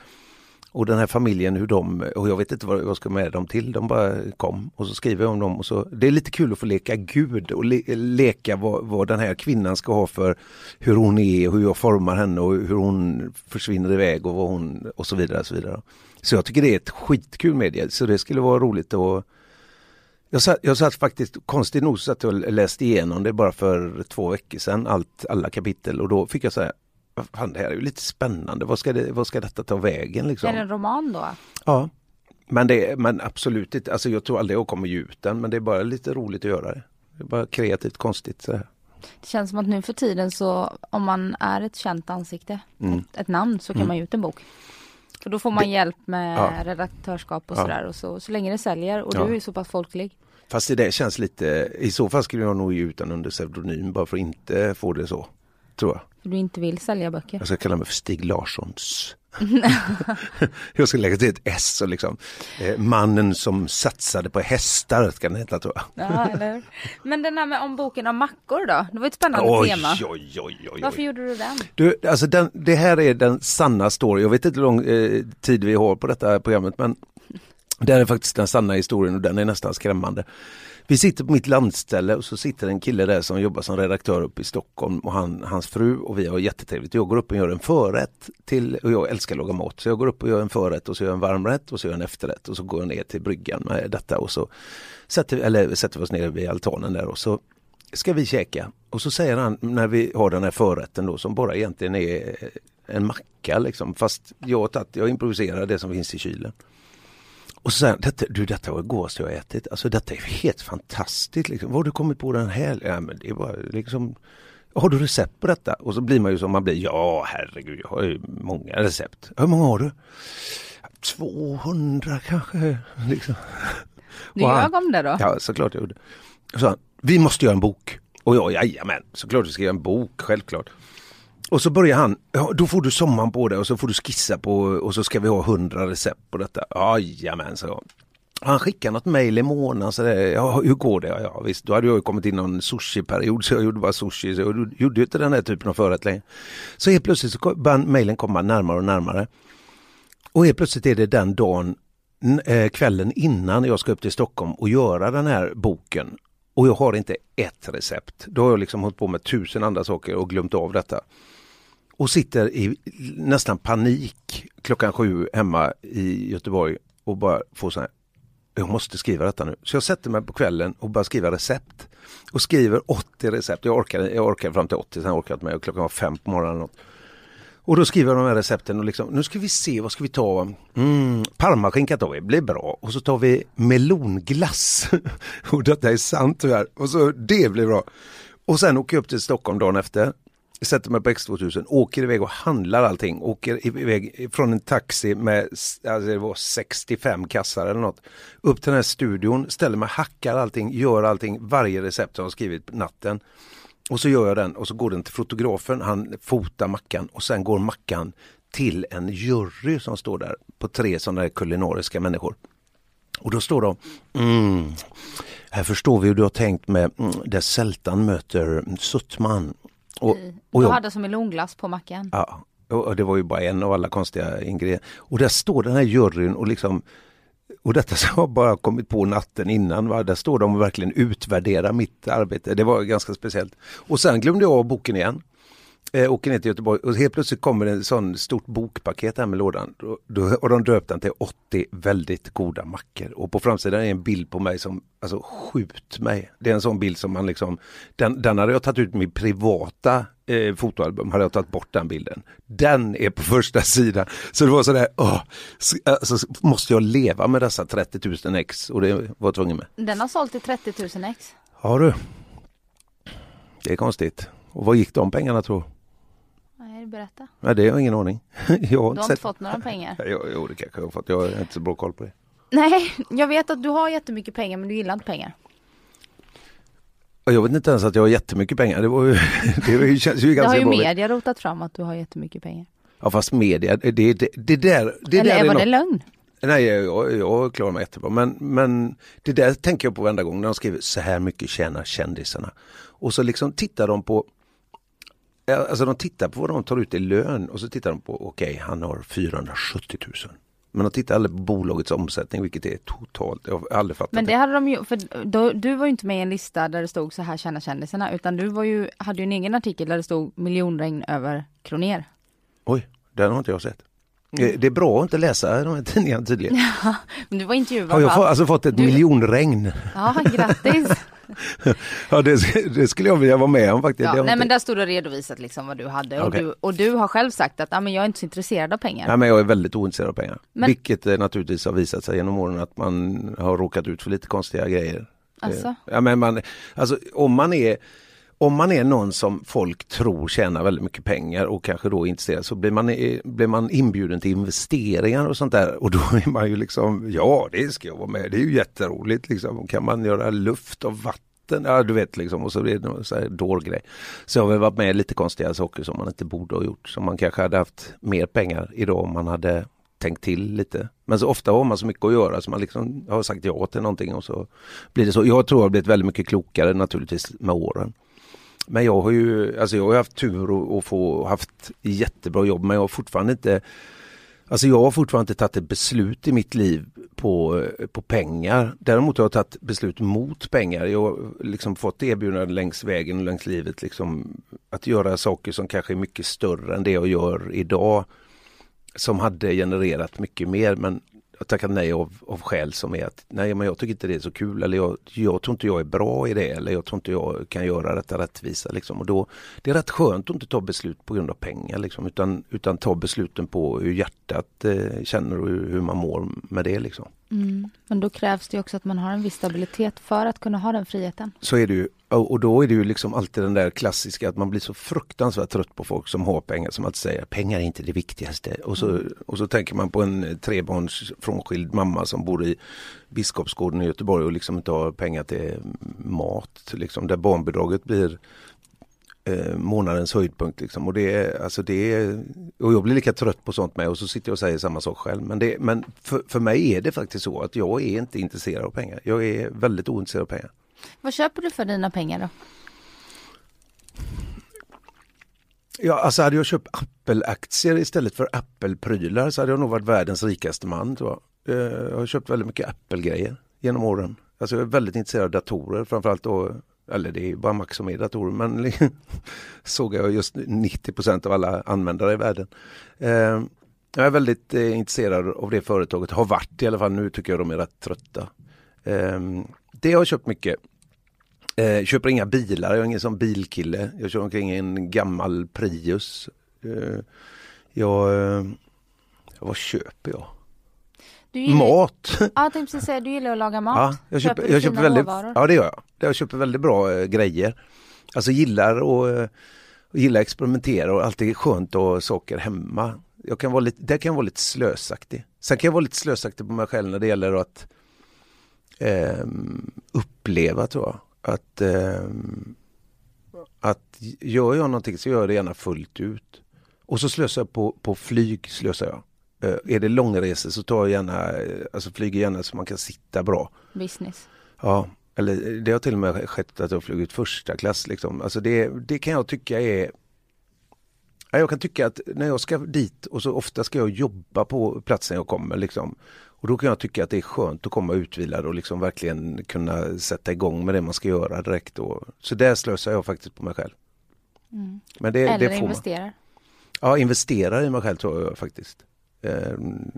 Och den här familjen, hur de, och jag vet inte vad jag ska med dem till, de bara kom och så skriver jag om dem. Och så, det är lite kul att få leka gud och le, leka vad, vad den här kvinnan ska ha för hur hon är och hur jag formar henne och hur hon försvinner iväg och vad hon och så vidare. Och så, vidare så jag tycker det är ett skitkul medie, så det skulle vara roligt att jag satt, jag satt faktiskt, konstigt nog, satt och läste igenom det bara för två veckor sedan, allt, alla kapitel och då fick jag säga Fan, det här är ju lite spännande, vad ska, det, vad ska detta ta vägen liksom? Är det en roman då? Ja, men, det, men absolut inte, alltså jag tror aldrig jag kommer ge ut den men det är bara lite roligt att göra det. Det är bara kreativt konstigt. Så här. Det känns som att nu för tiden så om man är ett känt ansikte, Mm. ett, ett namn, så kan man ge ut en bok. För då får man hjälp med Ja. redaktörskap och Ja. sådär och så, så länge det säljer och Ja. du är så pass folklig. Fast det där känns lite, i så fall skulle jag nog ge ut den under pseudonym bara för att inte få det så. Tror jag. För du inte vill sälja böcker. Jag ska kalla mig för Stig Larssons. jag ska lägga till ett S och liksom. Eh, mannen som satsade på hästar ska den heta tror jag. Ja, eller? Men den här med om boken om mackor då? Det var ett spännande Oj, tema. oj, oj, oj. Varför gjorde du den? Du, alltså den, det här är den sanna story. Jag vet inte hur lång eh, tid vi har på detta programmet men det här är faktiskt den sanna historien och den är nästan skrämmande. Vi sitter på mitt landställe och så sitter en kille där som jobbar som redaktör uppe i Stockholm och han, hans fru och vi har jättetrevligt. Jag går upp och gör en förrätt till, och jag älskar att laga mat, så jag går upp och gör en förrätt och så gör jag en varmrätt och så gör jag en efterrätt och så går jag ner till bryggan med detta och så sätter, eller sätter vi oss ner vid altanen där och så ska vi käka. Och så säger han när vi har den här förrätten då som bara egentligen är en macka liksom. Fast jag tatt, jag improviserar det som finns i kylen. Och han, detta, du detta var godaste jag har ätit. Alltså detta är helt fantastiskt. Liksom. Vad har du kommit på den här? Ja, men det bara liksom har du recept på detta? Och så blir man ju som man blir. Ja herregud, jag har ju många recept. Hur många har du? 200 kanske. Liksom. Du ljög om det då? Ja, såklart jag gjorde. Så han, vi måste göra en bok. Och jag, jajamän, såklart vi ska göra en bok, självklart. Och så börjar han, ja, då får du sommaren på det och så får du skissa på och så ska vi ha hundra recept på detta. Jajamän, så jag. Han skickade något mejl i månaden. Så där, ja, hur går det? Ja, ja, visst, då hade jag ju kommit in i någon sushi-period så jag gjorde bara sushi. Så jag gjorde ju inte den här typen av förrätt längre. Så helt plötsligt så började mejlen komma närmare och närmare. Och helt plötsligt är det den dagen, eh, kvällen innan jag ska upp till Stockholm och göra den här boken. Och jag har inte ett recept. Då har jag liksom hållit på med tusen andra saker och glömt av detta. Och sitter i nästan panik klockan sju hemma i Göteborg och bara får så här, jag måste skriva detta nu. Så jag sätter mig på kvällen och börjar skriva recept. Och skriver 80 recept. Jag orkade, jag orkade fram till 80, sen orkade jag inte mer. Klockan var fem på morgonen. eller något. Och då skriver jag de här recepten och liksom, nu ska vi se, vad ska vi ta? Mm, Parmaskinka tar vi, blir bra. Och så tar vi melonglass. och detta är sant tyvärr. Och så det blir bra. Och sen åker jag upp till Stockholm dagen efter. Sätter mig på X2000, åker iväg och handlar allting. Åker iväg från en taxi med alltså det var 65 kassar eller något. Upp till den här studion, ställer mig, hackar allting, gör allting, varje recept jag har skrivit på natten. Och så gör jag den och så går den till fotografen, han fotar mackan och sen går mackan till en jury som står där på tre sådana här kulinariska människor. Och då står de, mm, här förstår vi hur du har tänkt med mm, där sältan möter suttman. Och, och jag, hade som melonglass på mackan. ja, och det var ju bara en av alla konstiga ingredienser. Och där står den här juryn och liksom och detta som jag bara kommit på natten innan, va? där står de och verkligen utvärderar mitt arbete. Det var ganska speciellt. Och sen glömde jag av boken igen. Eh, åker ner till Göteborg och helt plötsligt kommer det en sån stort bokpaket här med lådan. Och, då, och de döpte den till 80 väldigt goda mackor. Och på framsidan är en bild på mig som, alltså skjut mig. Det är en sån bild som man liksom, den, den hade jag tagit ut min privata eh, fotoalbum, hade jag tagit bort den bilden. Den är på första sidan. Så det var sådär, åh, så, alltså, måste jag leva med dessa 30 000 ex? Och det var jag tvungen med. Den har sålt till 30 000 ex. Ja du. Det är konstigt. Och vad gick de pengarna tror Nej, berätta. Nej, det har jag ingen aning. jag har Du har inte sett. fått några pengar. Jo, jo, det kanske jag har fått. Jag har inte så bra koll på det. Nej, jag vet att du har jättemycket pengar men du gillar inte pengar. Jag vet inte ens att jag har jättemycket pengar. Det, var ju, det var ju, känns ju Det ganska har ju media rotat fram att du har jättemycket pengar. Ja fast media, det, det, det, det där... Det Eller där var något- det lögn? Nej, jag, jag, klarar mig jättebra. Men, men det där tänker jag på varenda gång när de skriver så här mycket tjänar kändisarna. Och så liksom tittar de på Alltså de tittar på vad de tar ut i lön och så tittar de på, okej han har 470 000. Men de tittar aldrig på bolagets omsättning vilket är totalt, jag har aldrig fattat Men det hade de ju, för då, du var ju inte med i en lista där det stod så här tjänar kändisarna utan du var ju, hade ju en egen artikel där det stod miljonregn över Kroner. Oj, den har inte jag sett. Eh, Det är bra att inte läsa de här tidningarna tydligen. Men du var intervjuad Har jag va? alltså fått ett Du- miljonregn? Ja, grattis! Ja det, det skulle jag vilja vara med om faktiskt. Ja, nej inte- men där stod det redovisat liksom vad du hade och, Okej. du, och du har själv sagt att ah, men jag är inte så intresserad av pengar. Nej men jag är väldigt ointresserad av pengar. Men- Vilket eh, naturligtvis har visat sig genom åren att man har råkat ut för lite konstiga grejer. Alltså? Eh, Ja, men man, alltså, om, man är, om man är någon som folk tror tjänar väldigt mycket pengar och kanske då är intresserad så blir man, blir man inbjuden till investeringar och sånt där och då är man ju liksom ja det ska jag vara med, det är ju jätteroligt liksom. Kan man göra luft och vatten Ja du vet liksom och så blir det någon så här dårgrej. Så jag har väl varit med i lite konstiga saker som man inte borde ha gjort. Som man kanske hade haft mer pengar idag om man hade tänkt till lite. Men så ofta har man så mycket att göra så man liksom har sagt ja till någonting och så blir det så. Jag tror jag har blivit väldigt mycket klokare naturligtvis med åren. Men jag har ju, alltså jag har haft tur och, och få haft jättebra jobb men jag har fortfarande inte Alltså jag har fortfarande inte tagit ett beslut i mitt liv på, på pengar. Däremot har jag tagit beslut mot pengar. Jag har liksom fått erbjudanden längs vägen och längs livet liksom att göra saker som kanske är mycket större än det jag gör idag. Som hade genererat mycket mer men jag tackar nej av, av skäl som är att nej men jag tycker inte det är så kul eller jag, jag tror inte jag är bra i det eller jag tror inte jag kan göra detta rättvisa liksom. Och då, det är rätt skönt att inte ta beslut på grund av pengar liksom utan, utan ta besluten på hur hjärtat eh, känner och hur, hur man mår med det liksom. Mm. Men då krävs det också att man har en viss stabilitet för att kunna ha den friheten. Så är det ju. Och då är det ju liksom alltid den där klassiska att man blir så fruktansvärt trött på folk som har pengar som alltid säger pengar är inte det viktigaste. Och så, och så tänker man på en trebarns frånskild mamma som bor i Biskopsgården i Göteborg och liksom inte har pengar till mat. Liksom, där barnbidraget blir eh, månadens höjdpunkt. Liksom. Och, det är, alltså det är, och jag blir lika trött på sånt med och så sitter jag och säger samma sak själv. Men, det, men för, för mig är det faktiskt så att jag är inte intresserad av pengar. Jag är väldigt ointresserad av pengar. Vad köper du för dina pengar då? Ja, alltså hade jag köpt Apple-aktier istället för Apple-prylar så hade jag nog varit världens rikaste man. Tror jag. Eh, jag har köpt väldigt mycket Apple-grejer genom åren. Alltså jag är väldigt intresserad av datorer, framförallt då, eller det är bara Mac som är datorer, men såg jag just 90% av alla användare i världen. Eh, jag är väldigt eh, intresserad av det företaget, har varit i alla fall, nu tycker jag de är rätt trötta. Eh, det har jag köpt mycket. Eh, köper inga bilar, jag är ingen sån bilkille. Jag kör omkring i en gammal Prius. Eh, jag, eh, vad köper jag? Gillar, Mat! Ja, jag tänkte precis säga, du gillar att laga mat. Ja, jag köper, du jag köper väldigt, råvaror? ja det gör jag. Jag köper väldigt bra eh, grejer. Alltså gillar och, och gillar att experimentera och alltid skönt att ha saker hemma. Jag kan vara lite, där kan jag vara lite slösaktig. Sen kan jag vara lite slösaktig på mig själv när det gäller att ehm, uppleva tror jag. Att, ehm, att gör jag någonting så gör jag det gärna fullt ut. Och så slösar jag på, på flyg. slösar jag. Eh, är det långresor så tar jag gärna, eh, alltså flyger gärna så man kan sitta bra. Business. Ja, eller det har till och med skett att jag flugit första klass liksom. Alltså det, det kan jag tycka är Ja, Jag kan tycka att när jag ska dit och så ofta ska jag jobba på platsen jag kommer liksom. Och då kan jag tycka att det är skönt att komma utvilad och liksom verkligen kunna sätta igång med det man ska göra direkt. Och, så där slösar jag faktiskt på mig själv. Mm. Men det, Eller det får man. investerar. Ja, investerar i mig själv tror jag faktiskt. Ehm,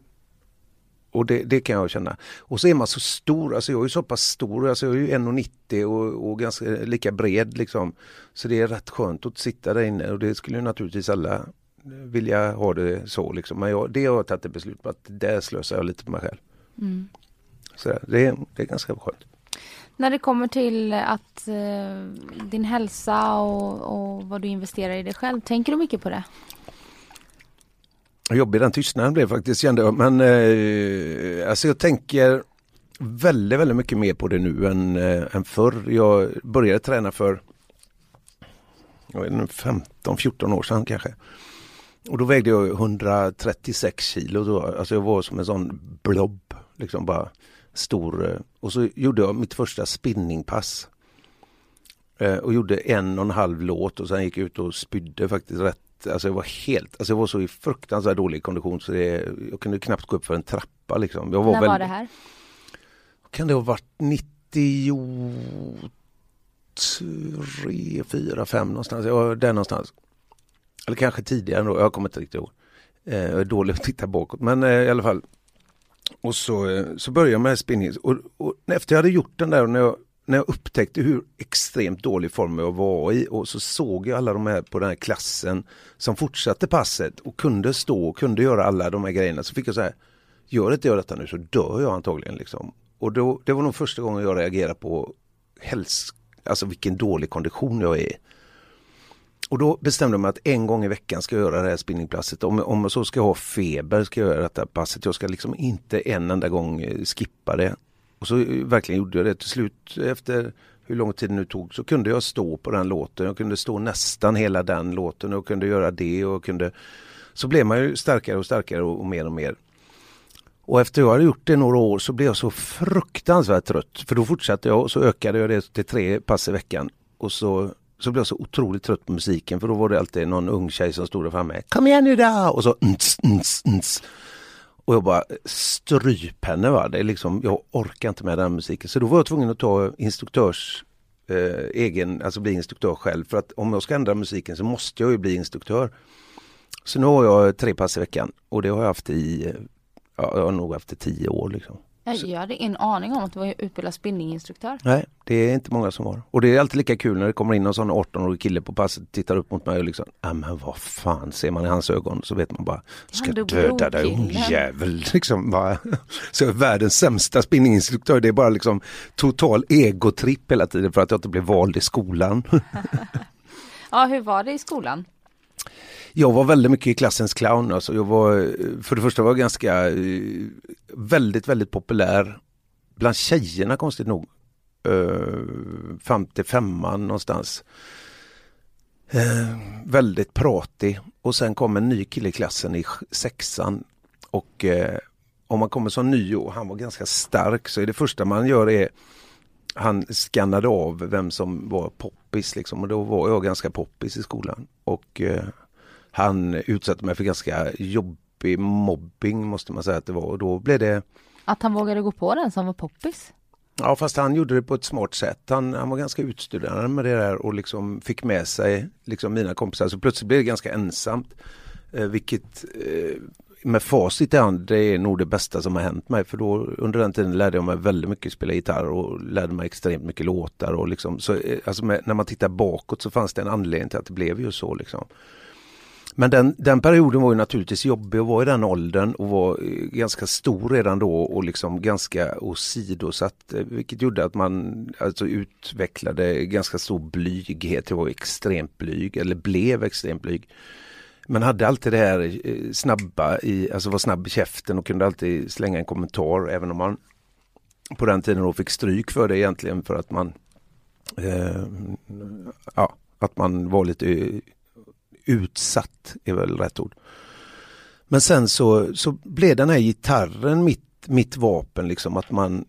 och det, det kan jag känna. Och så är man så stor, alltså jag är ju så pass stor, alltså jag är ju 1,90 och, och ganska lika bred liksom. Så det är rätt skönt att sitta där inne och det skulle ju naturligtvis alla vilja ha det så liksom. Men jag, det har jag tagit ett beslut på att där slösar jag lite på mig själv. Mm. Så det, är- det är ganska skönt. När det kommer till att eh, din hälsa och, och vad du investerar i dig själv, tänker du mycket på det? Jobbig den tystnaden blev faktiskt kände jag. Men eh, alltså jag tänker väldigt, väldigt mycket mer på det nu än, eh, än förr. Jag började träna för 15-14 år sedan kanske. Och då vägde jag 136 kilo. Då. Alltså jag var som en sån blob. Liksom bara stor. Eh. Och så gjorde jag mitt första spinningpass. Eh, och gjorde en och en halv låt och sen gick jag ut och spydde faktiskt rätt. Alltså jag var helt, alltså jag var så i fruktansvärt dålig kondition så det, jag kunde knappt gå upp för en trappa liksom. Jag var När väl, var det här? Kan det ha varit 93, 4, 5 någonstans. Jag var där någonstans. Eller kanske tidigare ändå, jag kommer inte riktigt ihåg. Eh, jag är dålig att titta bakåt men eh, i alla fall. Och så, eh, så började jag med spinning och, och efter jag hade gjort den där och när jag, när jag upptäckte hur extremt dålig form jag var i och så såg jag alla de här på den här klassen som fortsatte passet och kunde stå och kunde göra alla de här grejerna så fick jag så här Gör inte jag detta nu så dör jag antagligen liksom. Och då, det var nog första gången jag reagerade på häls, alltså vilken dålig kondition jag är i. Och då bestämde jag mig att en gång i veckan ska jag göra det här spinningpasset. Om, om jag så ska ha feber ska jag göra detta passet. Jag ska liksom inte en enda gång eh, skippa det. Och så verkligen gjorde jag det. Till slut efter hur lång tid det nu tog så kunde jag stå på den låten. Jag kunde stå nästan hela den låten och kunde göra det och kunde så blev man ju starkare och starkare och, och mer och mer. Och efter jag hade gjort det några år så blev jag så fruktansvärt trött. För då fortsatte jag och så ökade jag det till tre pass i veckan. Och så, så blev jag så otroligt trött på musiken för då var det alltid någon ung tjej som stod där framme. Kom igen nu då! Och så ns, ns, ns. Och jag bara stryp henne va. Det är liksom, jag orkar inte med den musiken. Så då var jag tvungen att ta instruktörs eh, egen, alltså bli instruktör själv. För att om jag ska ändra musiken så måste jag ju bli instruktör. Så nu har jag tre pass i veckan och det har jag haft i, ja, jag har nog haft i tio år liksom. Jag, hade ingen aning om att du var utbildad spinninginstruktör. Nej, det är inte många som har. Och det är alltid lika kul när det kommer in någon sån 18-årig kille på passet, tittar upp mot mig och liksom, ja men vad fan, ser man i hans ögon så vet man bara, ska döda dig ungjävel. Liksom bara. Så jag är världens sämsta spinninginstruktör, det är bara liksom total egotripp hela tiden för att jag inte blev vald i skolan. Ja, hur var det i skolan? Jag var väldigt mycket i klassens clown. Alltså jag var, för det första var jag ganska eh, väldigt, väldigt populär bland tjejerna konstigt nog. Uh, fram till femman någonstans. Uh, väldigt pratig och sen kom en ny kille i klassen i sexan och uh, om man kommer som ny och han var ganska stark så är det första man gör är han skannade av vem som var poppis liksom och då var jag ganska poppis i skolan och han utsatte mig för ganska jobbig mobbing måste man säga att det var och då blev det Att han vågade gå på den som var poppis. Ja fast han gjorde det på ett smart sätt. Han, han var ganska utstuderad med det där och liksom fick med sig liksom mina kompisar. Så plötsligt blev det ganska ensamt. Eh, vilket eh, med facit i hand det är nog det bästa som har hänt mig. För då under den tiden lärde jag mig väldigt mycket spela gitarr och lärde mig extremt mycket låtar. Och liksom, så, eh, alltså med, när man tittar bakåt så fanns det en anledning till att det blev ju så. Liksom. Men den, den perioden var ju naturligtvis jobbig att vara i den åldern och var eh, ganska stor redan då och liksom ganska åsidosatt. Eh, vilket gjorde att man alltså utvecklade ganska stor blyghet. Jag var extremt blyg eller blev extremt blyg. Men hade alltid det här eh, snabba i, alltså var snabb i käften och kunde alltid slänga en kommentar även om man på den tiden då fick stryk för det egentligen för att man eh, ja, att man var lite utsatt är väl rätt ord. Men sen så, så blev den här gitarren mitt, mitt vapen liksom att man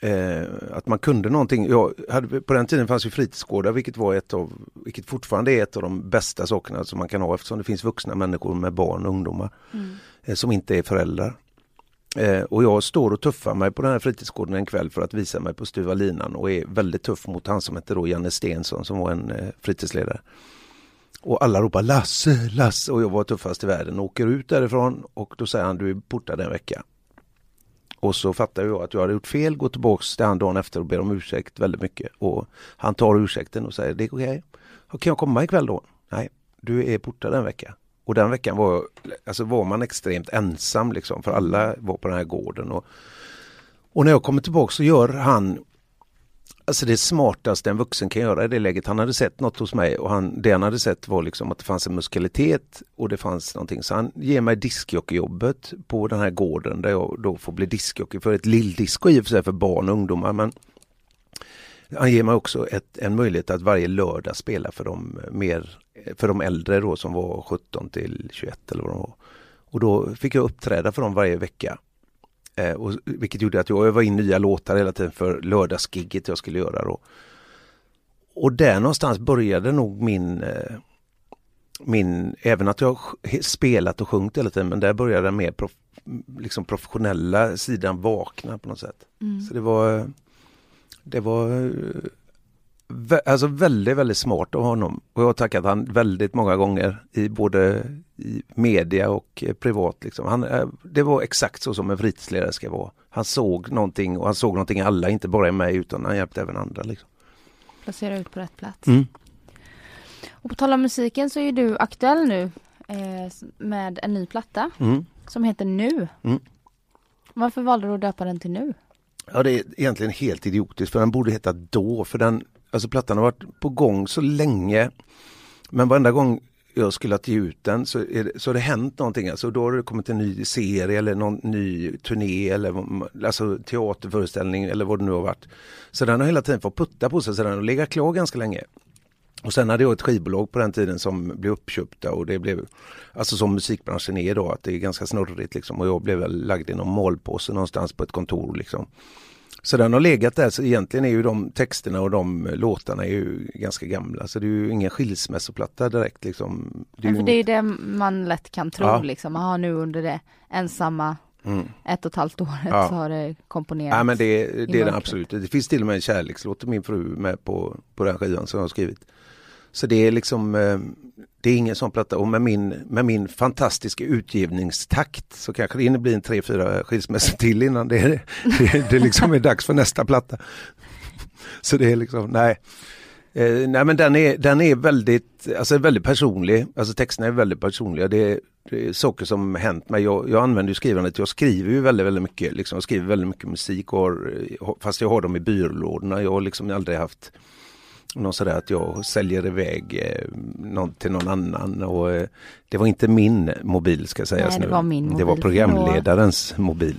eh, att man kunde någonting. Jag hade, på den tiden fanns ju fritidsgårdar vilket var ett av, vilket fortfarande är ett av de bästa sakerna som man kan ha eftersom det finns vuxna människor med barn och ungdomar eh, som inte är föräldrar. Eh, och jag står och tuffar mig på den här fritidsgården en kväll för att visa mig på stuva linan och är väldigt tuff mot han som hette då Janne Stensson som var en eh, fritidsledare. Och alla ropar Lasse, Lasse och jag var tuffast i världen och åker ut därifrån och då säger han du är portad en vecka. Och så fattar jag att jag hade gjort fel, går tillbaks till han dagen efter och ber om ursäkt väldigt mycket. Och han tar ursäkten och säger det är okej. Okay. Kan jag komma ikväll då? Nej, du är portad en vecka. Och den veckan var, alltså var man extremt ensam liksom för alla var på den här gården. Och, och när jag kommer tillbaka så gör han Alltså det smartaste en vuxen kan göra i det läget. Han hade sett något hos mig och han, det han hade sett var liksom att det fanns en muskalitet och det fanns någonting. Så han ger mig diskjockeyjobbet på den här gården där jag då får bli diskjockey för ett lilldisco i och för sig för barn och ungdomar. Men han ger mig också ett, en möjlighet att varje lördag spela för de, eh, mer, eh, för de äldre då som var 17 till 21 eller vad de var. Och då fick jag uppträda för dem varje vecka. Eh, och, vilket gjorde att jag övade in nya låtar hela tiden för lördagsgigget jag skulle göra då. Och där någonstans började nog min, eh, min även att jag spelat och sjungit hela tiden, men där började den mer prof, liksom professionella sidan vakna på något sätt. Så det var, det var eh, alltså väldigt, väldigt smart av honom. Och jag har tackat han väldigt många gånger i både i media och eh, privat. Liksom. Han, eh, det var exakt så som en fritidsledare ska vara. Han såg någonting och han såg någonting alla, inte bara i mig utan han hjälpte även andra. Liksom. Placera ut på rätt plats. Mm. Och på tal om musiken så är du aktuell nu eh, med en ny platta Mm. som heter Nu. Mm. Varför valde du att döpa den till Nu? Ja det är egentligen helt idiotiskt för den borde heta Då för den, alltså plattan har varit på gång så länge. Men varenda gång jag skulle att ge ut den så, är det, så har det hänt någonting. Alltså då har det kommit en ny serie eller någon ny turné eller alltså teaterföreställning eller vad det nu har varit. Så den har hela tiden fått putta på sig så den har legat klar ganska länge. Och sen hade jag ett skivbolag på den tiden som blev uppköpta och det blev Alltså som musikbranschen är idag att det är ganska snurrigt liksom och jag blev väl lagd i någon malpåse någonstans på ett kontor liksom. Så den har legat där så egentligen är ju de texterna och de låtarna är ju ganska gamla så det är ju ingen skilsmässoplatta direkt liksom. Det är ju det är det man lätt kan tro Ja. liksom. Aha, nu under det ensamma Mm. ett och ett halvt året Ja. så har det komponerats. Ja men det, det är den absolut. Det finns till och med en kärlekslåt till min fru med på, på den skivan som jag har skrivit. Så det är liksom eh, Det är ingen sån platta och med min, med min fantastiska utgivningstakt så kanske det hinner bli en tre, fyra skilsmässor till innan det, det, det liksom är dags för nästa platta. Så det är liksom, nej. Eh, nej men den är, den är väldigt, alltså väldigt personlig, alltså texterna är väldigt personliga. Det är, det är saker som hänt mig. Jag, jag använder ju skrivandet, jag skriver ju väldigt, väldigt mycket, liksom, jag skriver väldigt mycket musik och har, fast jag har dem i byrålådorna. Jag har liksom aldrig haft någon sådär att jag säljer iväg eh, någon, till någon annan och eh, det var inte min mobil ska sägas Nej, det nu. var min Det var mobil. programledarens mobil.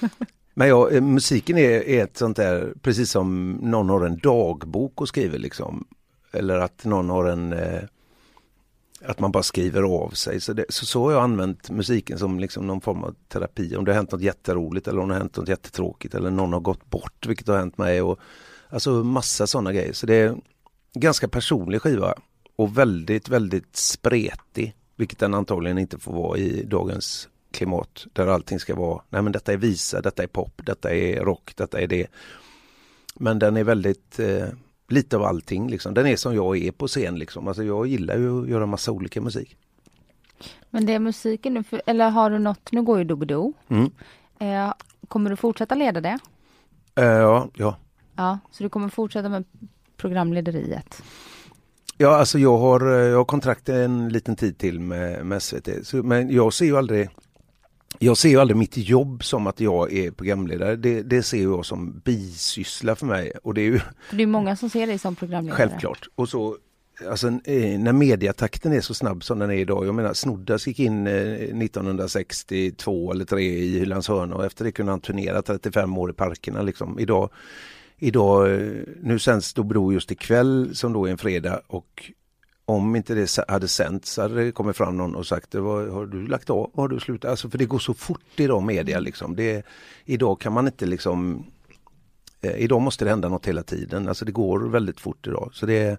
Men ja, eh, musiken är, är ett sånt där, precis som någon har en dagbok och skriver liksom. eller att någon har en eh, att man bara skriver av sig. Så, det, så, så har jag använt musiken som liksom någon form av terapi. Om det har hänt något jätteroligt eller om det har hänt något jättetråkigt eller någon har gått bort, vilket har hänt mig. Och, alltså massa sådana grejer. Så det är ganska personlig skiva och väldigt, väldigt spretig. Vilket den antagligen inte får vara i dagens klimat där allting ska vara, nej men detta är visa, detta är pop, detta är rock, detta är det. Men den är väldigt eh, lite av allting liksom. Den är som jag är på scen liksom. Alltså jag gillar ju att göra massa olika musik. Men det är musiken nu, för- eller har du något, nu går ju Doobidoo. Mm. Eh, kommer du fortsätta leda det? Eh, ja, ja. Ja, så du kommer fortsätta med programlederiet? Ja, alltså jag har, eh, jag har kontrakt en liten tid till med, med SVT. Så, men jag ser ju aldrig jag ser ju aldrig mitt jobb som att jag är programledare. Det, det ser jag som bisyssla för mig. Och det är ju För det är många som ser dig som programledare. självklart. Och så, alltså, eh, när mediatakten är så snabb som den är idag. Jag menar Snoddas gick in eh, 1962 eller 3 i Hylands hörna och efter det kunde han turnera 35 år i parkerna. Liksom. Idag, idag, eh, nu sänds Dobro just ikväll som då är en fredag och om inte det hade sänts så hade det kommit fram någon och sagt Vad, har du lagt av? Har du slutat? Alltså för det går så fort idag media liksom. Det, idag kan man inte liksom eh, Idag måste det hända något hela tiden. Alltså det går väldigt fort idag. Så det är,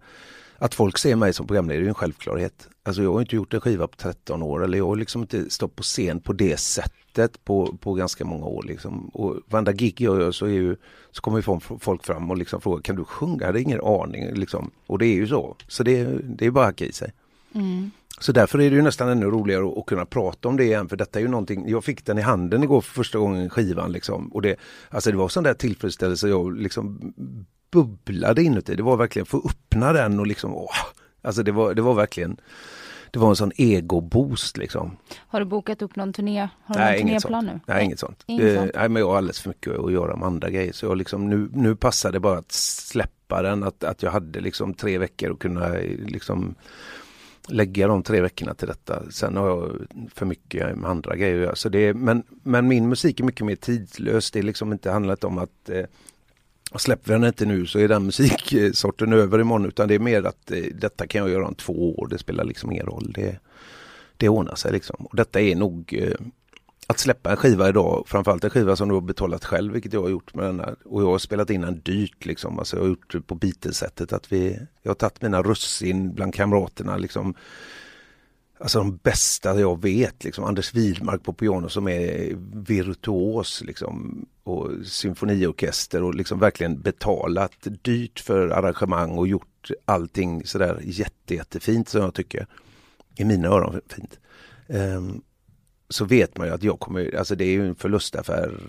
att folk ser mig som programledare är en självklarhet. Alltså jag har inte gjort en skiva på 13 år eller jag har liksom inte stått på scen på det sättet på, på ganska många år. Liksom. Och varenda gig jag gör så, är ju, så kommer ju folk- fram och liksom frågar kan du sjunga? Jag hade ingen aning. Liksom. Och det är ju så. Så det, det är bara att hacka i sig. Mm. Så därför är det ju nästan ännu roligare att, att kunna prata om det igen för detta är ju någonting, jag fick den i handen igår för första gången skivan liksom och det, alltså det var sån där tillfredsställelse jag liksom bubblade inuti, det var verkligen få öppna den och liksom åh, alltså det var, det var verkligen det var en sån ego-boost liksom. Har du bokat upp någon turné? Har du någon inget turnéplan nu? Nej, inget sånt. Inget Eh, sånt. Nej, men jag har alldeles för mycket att göra med andra grejer. Så jag liksom, nu, nu passade det bara att släppa den. Att, att jag hade liksom tre veckor att kunna eh, liksom lägga de tre veckorna till detta. Sen har jag för mycket med andra grejer att göra. Så det är, men, men min musik är mycket mer tidlös. Det är liksom inte handlat om att eh, Släpper vi den inte nu så är den musiksorten över imorgon utan det är mer att eh, detta kan jag göra om två år. Det spelar liksom ingen roll. Det, det ordnar sig liksom. Och detta är nog eh, att släppa en skiva idag, framförallt en skiva som du har betalat själv, vilket jag har gjort med denna. Och jag har spelat in den dyrt liksom. Alltså jag har gjort det på Beatles-sättet att vi, jag har tagit mina russin bland kamraterna liksom. Alltså de bästa jag vet, liksom Anders Widmark på piano som är virtuos liksom. Och symfoniorkester och liksom verkligen betalat dyrt för arrangemang och gjort allting sådär jätte, jättefint som jag tycker. I mina öron fint. Um, så vet man ju att jag kommer, alltså det är ju en förlustaffär.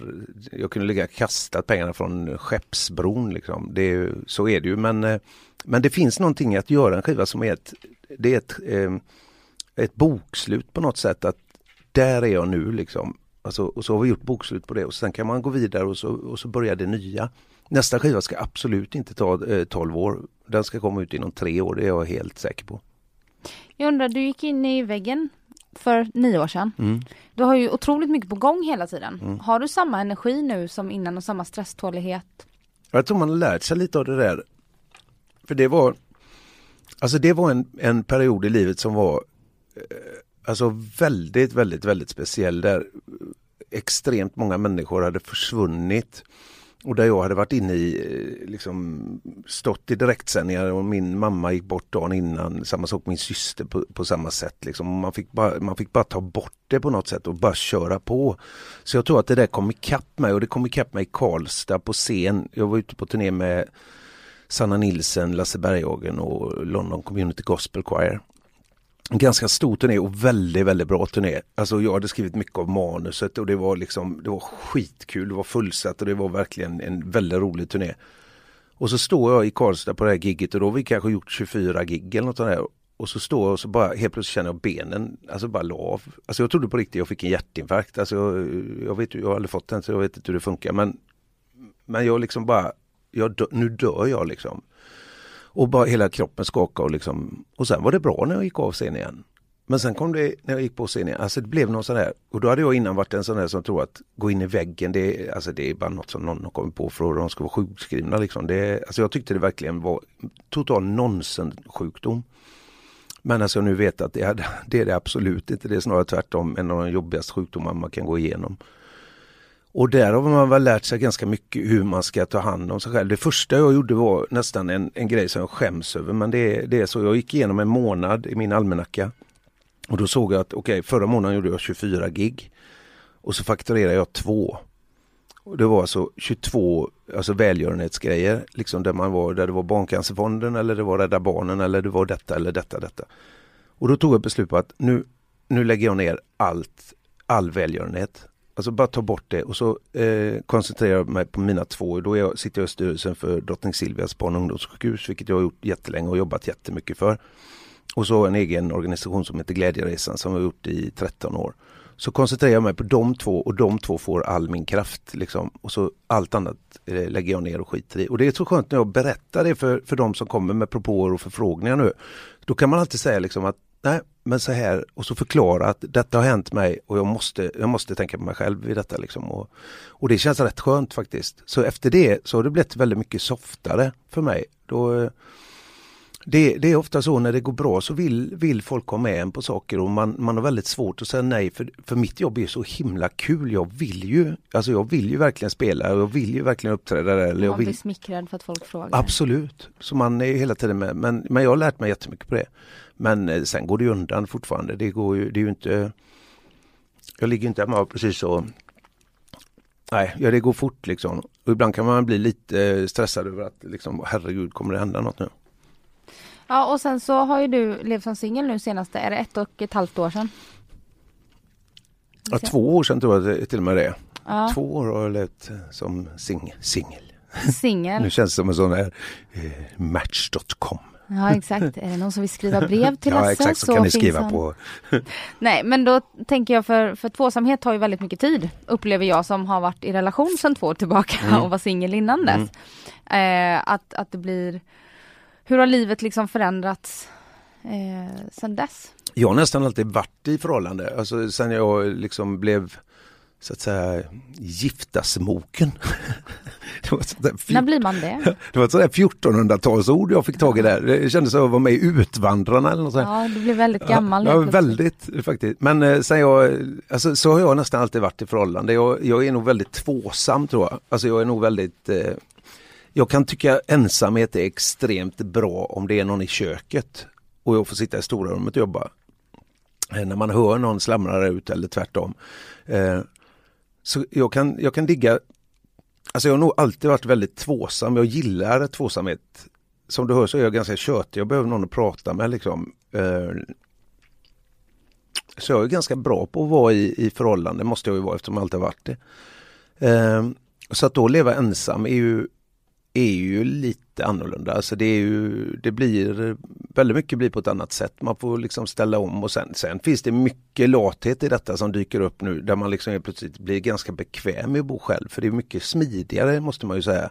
Jag kunde ligga kastat pengarna från Skeppsbron liksom. Det är, så är det ju men, eh, men det finns någonting att göra en skiva som är ett, det är ett, eh, ett bokslut på något sätt att där är jag nu liksom. Alltså, och så har vi gjort bokslut på det och sen kan man gå vidare och så, och så börjar det nya. Nästa skiva ska absolut inte ta eh, 12 år. Den ska komma ut inom tre år, det är jag helt säker på. Jag undrar, du gick in i väggen för nio år sedan. Mm. Du har ju otroligt mycket på gång hela tiden. Mm. Har du samma energi nu som innan och samma stresstålighet? Jag tror man har lärt sig lite av det där. För det var, alltså det var en, en period i livet som var Eh, alltså väldigt, väldigt, väldigt speciell där extremt många människor hade försvunnit. Och där jag hade varit inne i, eh, liksom stått i direktsändningar och min mamma gick bort dagen innan. Samma sak min syster på, på samma sätt. Liksom. Man, fick bara, man fick bara ta bort det på något sätt och bara köra på. Så jag tror att det där kom ikapp mig och det kom ikapp mig i Karlstad på scen. Jag var ute på turné med Sanna Nilsen, Lasse Berghagen och London Community Gospel Choir. Ganska stor turné och väldigt, väldigt bra turné. Alltså jag hade skrivit mycket av manuset och det var liksom, det var skitkul, det var fullsatt och det var verkligen en väldigt rolig turné. Och så står jag i Karlstad på det här gigget och då har vi kanske gjort 24 gig eller något sånt där. Och så står jag och så bara helt plötsligt känner jag benen, alltså bara la av. Alltså jag trodde på riktigt jag fick en hjärtinfarkt. Alltså jag, jag vet ju, jag har aldrig fått den så jag vet inte hur det funkar men Men jag liksom bara, jag dö, nu dör jag liksom. Och bara hela kroppen skakade och liksom, och sen var det bra när jag gick av scenen igen. Men sen kom det när jag gick på scenen, alltså det blev någon sån här, och då hade jag innan varit en sån här som tror att gå in i väggen, det är, alltså det är bara något som någon har kommit på för att de ska vara sjukskrivna liksom. Det, alltså jag tyckte det verkligen var total nonsenssjukdom. Men alltså nu vet att det är, det är det absolut inte, det är snarare tvärtom en av de jobbigaste sjukdomar man kan gå igenom. Och där har man väl lärt sig ganska mycket hur man ska ta hand om sig själv. Det första jag gjorde var nästan en, en grej som jag skäms över men det, det är så. Jag gick igenom en månad i min almanacka. Och då såg jag att okej, okay, förra månaden gjorde jag 24 gig. Och så fakturerade jag två. Och det var alltså 22 alltså välgörenhetsgrejer, liksom där man var, där det var Barncancerfonden eller det var Rädda Barnen eller det var detta eller detta, detta. Och då tog jag beslut på att nu, nu lägger jag ner allt, all välgörenhet. Alltså bara ta bort det och så eh, koncentrerar jag mig på mina två. Då jag, sitter jag i styrelsen för Drottning Silvias barn och ungdomssjukhus, vilket jag har gjort jättelänge och jobbat jättemycket för. Och så en egen organisation som heter Glädjeresan som jag har gjort i 13 år. Så koncentrerar jag mig på de två och de två får all min kraft. Liksom. Och så allt annat eh, lägger jag ner och skiter i. Och det är så skönt när jag berättar det för, för de som kommer med propåer och förfrågningar nu. Då kan man alltid säga liksom att nej, men så här och så förklara att detta har hänt mig och jag måste, jag måste tänka på mig själv i detta. Liksom. Och, och det känns rätt skönt faktiskt. Så efter det så har det blivit väldigt mycket softare för mig. Då, det, det, är ofta så när det går bra så vill, vill folk ha med en på saker och man, man har väldigt svårt att säga nej för, för mitt jobb är så himla kul. Jag vill ju, alltså jag vill ju verkligen spela och jag vill ju verkligen uppträda där. Eller jag vill, blir smickrad för att folk frågar. Absolut, så man är hela tiden med. Men, men jag har lärt mig jättemycket på det. Men eh, sen går det undan fortfarande. Det går ju, det är ju inte Jag ligger inte hemma precis så Nej, ja, det går fort liksom. Och ibland kan man bli lite eh, stressad över att liksom, herregud, kommer det hända något nu? Ja och sen så har ju du levt som singel nu senaste, är det ett och ett halvt år sedan? Ja, två år sedan tror jag till och med det. Ja. Två år har jag levt eh, som sing singel. Singel. Nu känns det som en sån här eh, Match.com. Ja exakt, är det någon som vill skriva brev till Ja Lasse exakt, så, kan ni skriva han. på. Nej men då tänker jag för, för tvåsamhet tar ju väldigt mycket tid upplever jag som har varit i relation sedan två år tillbaka Mm. och var singel innan dess. Eh, att, att det blir Hur har livet liksom förändrats eh, sedan dess? Jag har nästan alltid varit i förhållande, alltså sen jag liksom blev så att säga giftasmoken. det var sånt där När blir man det? Det var ett sådär 1400-talsord jag fick tag i där. Det kändes som att vara med i Utvandrarna eller något sånt. Ja, du blir väldigt gammal Ja, väldigt faktiskt. Men eh, sen jag, alltså, så har jag nästan alltid varit i förhållande. Jag, jag är nog väldigt tvåsam tror jag. Alltså jag är nog väldigt eh, jag kan tycka ensamhet är extremt bra om det är någon i köket och jag får sitta i stora rummet och jobba. Eh, när man hör någon slamra ut eller tvärtom. Eh, så jag kan, jag kan digga Alltså jag har nog alltid varit väldigt tvåsam. Jag gillar tvåsamhet. Som du hör så är jag ganska tjötig. Jag behöver någon att prata med liksom. Eh, så jag är ganska bra på att vara i, i förhållande, måste jag ju vara eftersom jag alltid har varit det. Så att då leva ensam är ju, är ju lite annorlunda. Alltså det, är ju, det blir väldigt mycket blir på ett annat sätt. Man får liksom ställa om och sen, sen finns det mycket lathet i detta som dyker upp nu där man liksom helt plötsligt blir ganska bekväm med att bo själv. För det är mycket smidigare måste man ju säga.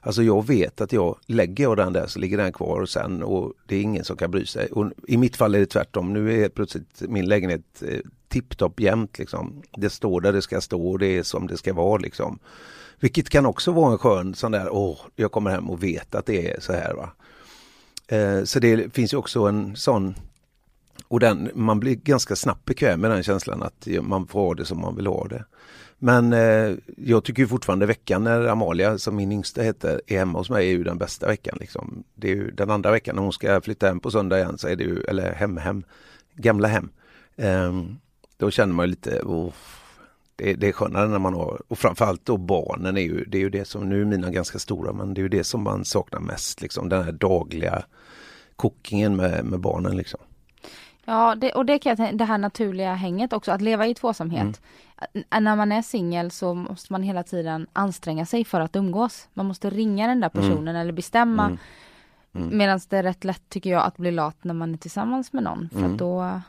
Alltså jag vet att jag lägger jag den där så ligger den kvar och sen och det är ingen som kan bry sig. Och I mitt fall är det tvärtom. Nu är helt plötsligt min lägenhet eh, tipptopp jämt liksom. Det står där det ska stå och det är som det ska vara liksom. Vilket kan också vara en skön sån där, åh, jag kommer hem och vet att det är så här va. Eh, så det finns ju också en sån och den, man blir ganska snabbt bekväm med den känslan att man får ha det som man vill ha det. Men eh, jag tycker ju fortfarande veckan när Amalia, som min yngsta heter, är hemma hos mig är ju den bästa veckan. Liksom. Det är ju den andra veckan när hon ska flytta hem på söndag igen så är det ju, eller hem hem, gamla hem. Eh, då känner man ju lite, oh, det, det är skönare när man har, och framförallt då barnen är ju, det är ju det som, nu är mina ganska stora, men det är ju det som man saknar mest, liksom den här dagliga kokingen med, med barnen liksom. Ja, det, och det kan jag tänka, det här naturliga hänget också, att leva i tvåsamhet. Mm. När man är singel så måste man hela tiden anstränga sig för att umgås. Man måste ringa den där personen eller bestämma. Mm. Mm. Medan det är rätt lätt tycker jag att bli lat när man är tillsammans med någon. För Mm. då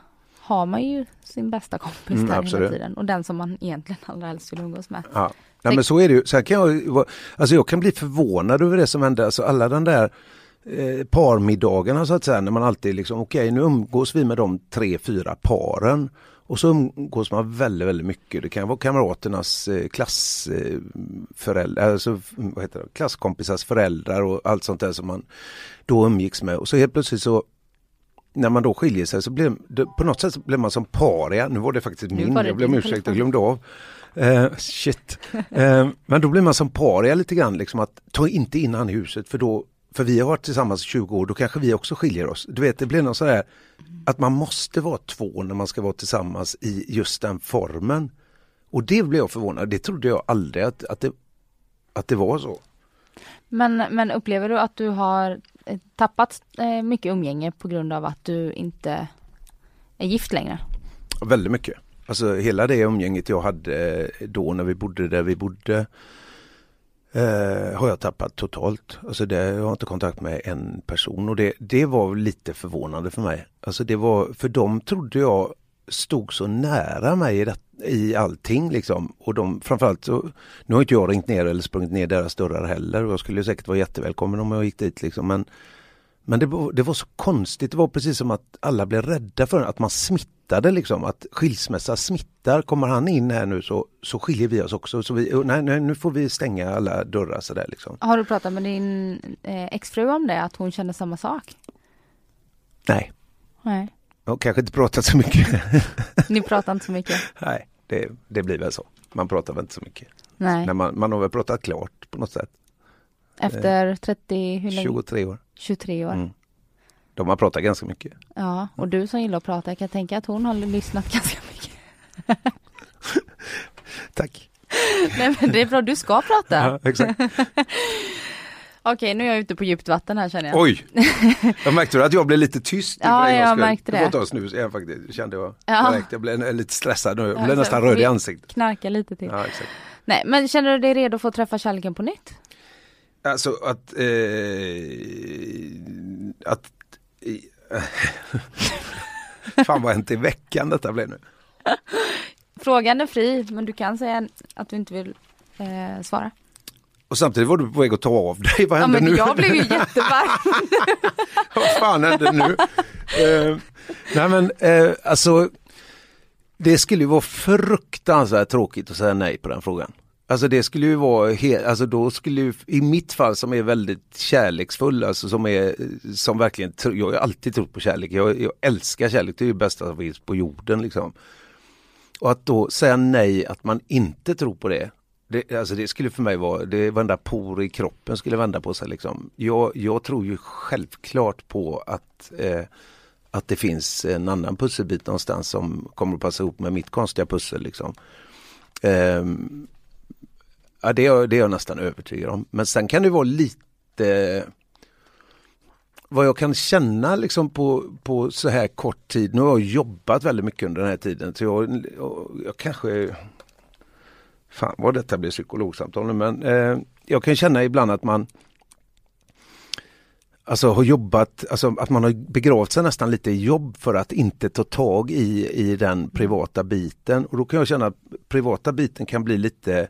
har man ju sin bästa kompis Mm, där absolut. hela tiden. Och den som man egentligen allra helst vill umgås med. Ja. Nej, men så är det ju. Sen kan jag, alltså jag kan bli förvånad över det som hände. Alltså alla den där eh, parmiddagarna så att säga, när man alltid liksom, okej nu umgås vi med de tre, fyra paren. Och så umgås man väldigt, väldigt mycket. Det kan vara kamraternas eh, klassföräldrar, alltså, vad heter det, klasskompisars föräldrar och allt sånt där som man då umgicks med. Och så helt plötsligt så när man då skiljer sig så blir på något sätt så blir man som paria. Nu var det faktiskt min, det jag blev om ursäkt, jag glömde av. Eh, shit. Eh, men då blir man som paria lite grann, liksom att ta inte in han i huset för då, för vi har varit tillsammans i 20 år, då kanske vi också skiljer oss. Du vet, det blir något sådär att man måste vara två när man ska vara tillsammans i just den formen. Och det blev jag förvånad, det trodde jag aldrig att, att, det, att det var så. Men, men upplever du att du har Eh, tappat eh, mycket umgänge på grund av att du inte är gift längre? Väldigt mycket. Alltså hela det umgänget jag hade eh, då när vi bodde där vi bodde eh, har jag tappat totalt. Alltså det, jag har inte kontakt med en person och det, det var lite förvånande för mig. Alltså det var, för dem trodde jag stod så nära mig i, det, i allting liksom. Och de framförallt så, nu har inte jag ringt ner eller sprungit ner deras dörrar heller och jag skulle säkert vara jättevälkommen om jag gick dit liksom. Men, men det, var, det var så konstigt, det var precis som att alla blev rädda för att man smittade liksom, att skilsmässa smittar. Kommer han in här nu så, så skiljer vi oss också. Så vi, nej, nej, nu får vi stänga alla dörrar sådär liksom. Har du pratat med din eh, exfru om det, att hon känner samma sak? Nej, Nej. Har kanske inte pratat så mycket. Ni pratar inte så mycket? nej, det, det blir väl så. Man pratar väl inte så mycket. Nej. När man, man har väl pratat klart på något sätt. Efter 30, hur länge? 23 år. 23 år. Mm. De har pratat ganska mycket. Ja, och du som gillar att prata, jag kan tänka att hon har lyssnat ganska mycket. Tack. Nej men det är bra, du ska prata. Ja, exakt. Okej, nu är jag ute på djupt vatten här känner jag. Oj! Jag märkte att jag blev lite tyst. Ja, jag skull. märkte Det det. var ta snus igen faktiskt, kände jag. Ja. Direkt. Jag blev lite stressad nu. Jag Ja, blev så nästan röd i ansiktet. Knarka lite till. Ja, exakt. Nej, men känner du dig redo för att träffa kärleken på nytt? Alltså att... Eh, att i, Fan vad hänt i veckan detta blev nu. Frågan är fri, men du kan säga att du inte vill eh, svara. Och samtidigt var du på väg att ta av dig. Vad Ja, hände men nu? jag blev ju jättevarm. Vad fan hände nu? Eh, nej men eh, alltså Det skulle ju vara fruktansvärt tråkigt att säga nej på den frågan. Alltså det skulle ju vara, alltså då skulle ju, i mitt fall som är väldigt kärleksfull, alltså som är, som verkligen, jag har alltid trott på kärlek, jag, jag älskar kärlek, det är ju det bästa som finns på jorden liksom. Och att då säga nej, att man inte tror på det, det, alltså det skulle för mig vara, det varenda por i kroppen skulle vända på sig liksom. Jag, jag tror ju självklart på att eh, att det finns en annan pusselbit någonstans som kommer att passa ihop med mitt konstiga pussel. Liksom. Eh, ja, det, är, det är jag nästan övertygad om. Men sen kan det vara lite vad jag kan känna liksom på, på så här kort tid. Nu har jag jobbat väldigt mycket under den här tiden. Så jag, jag kanske Fan vad detta blir psykologsamtal nu men eh, jag kan känna ibland att man Alltså har jobbat, alltså att man har begravt sig nästan lite i jobb för att inte ta tag i, i den privata biten. Och då kan jag känna att privata biten kan bli lite,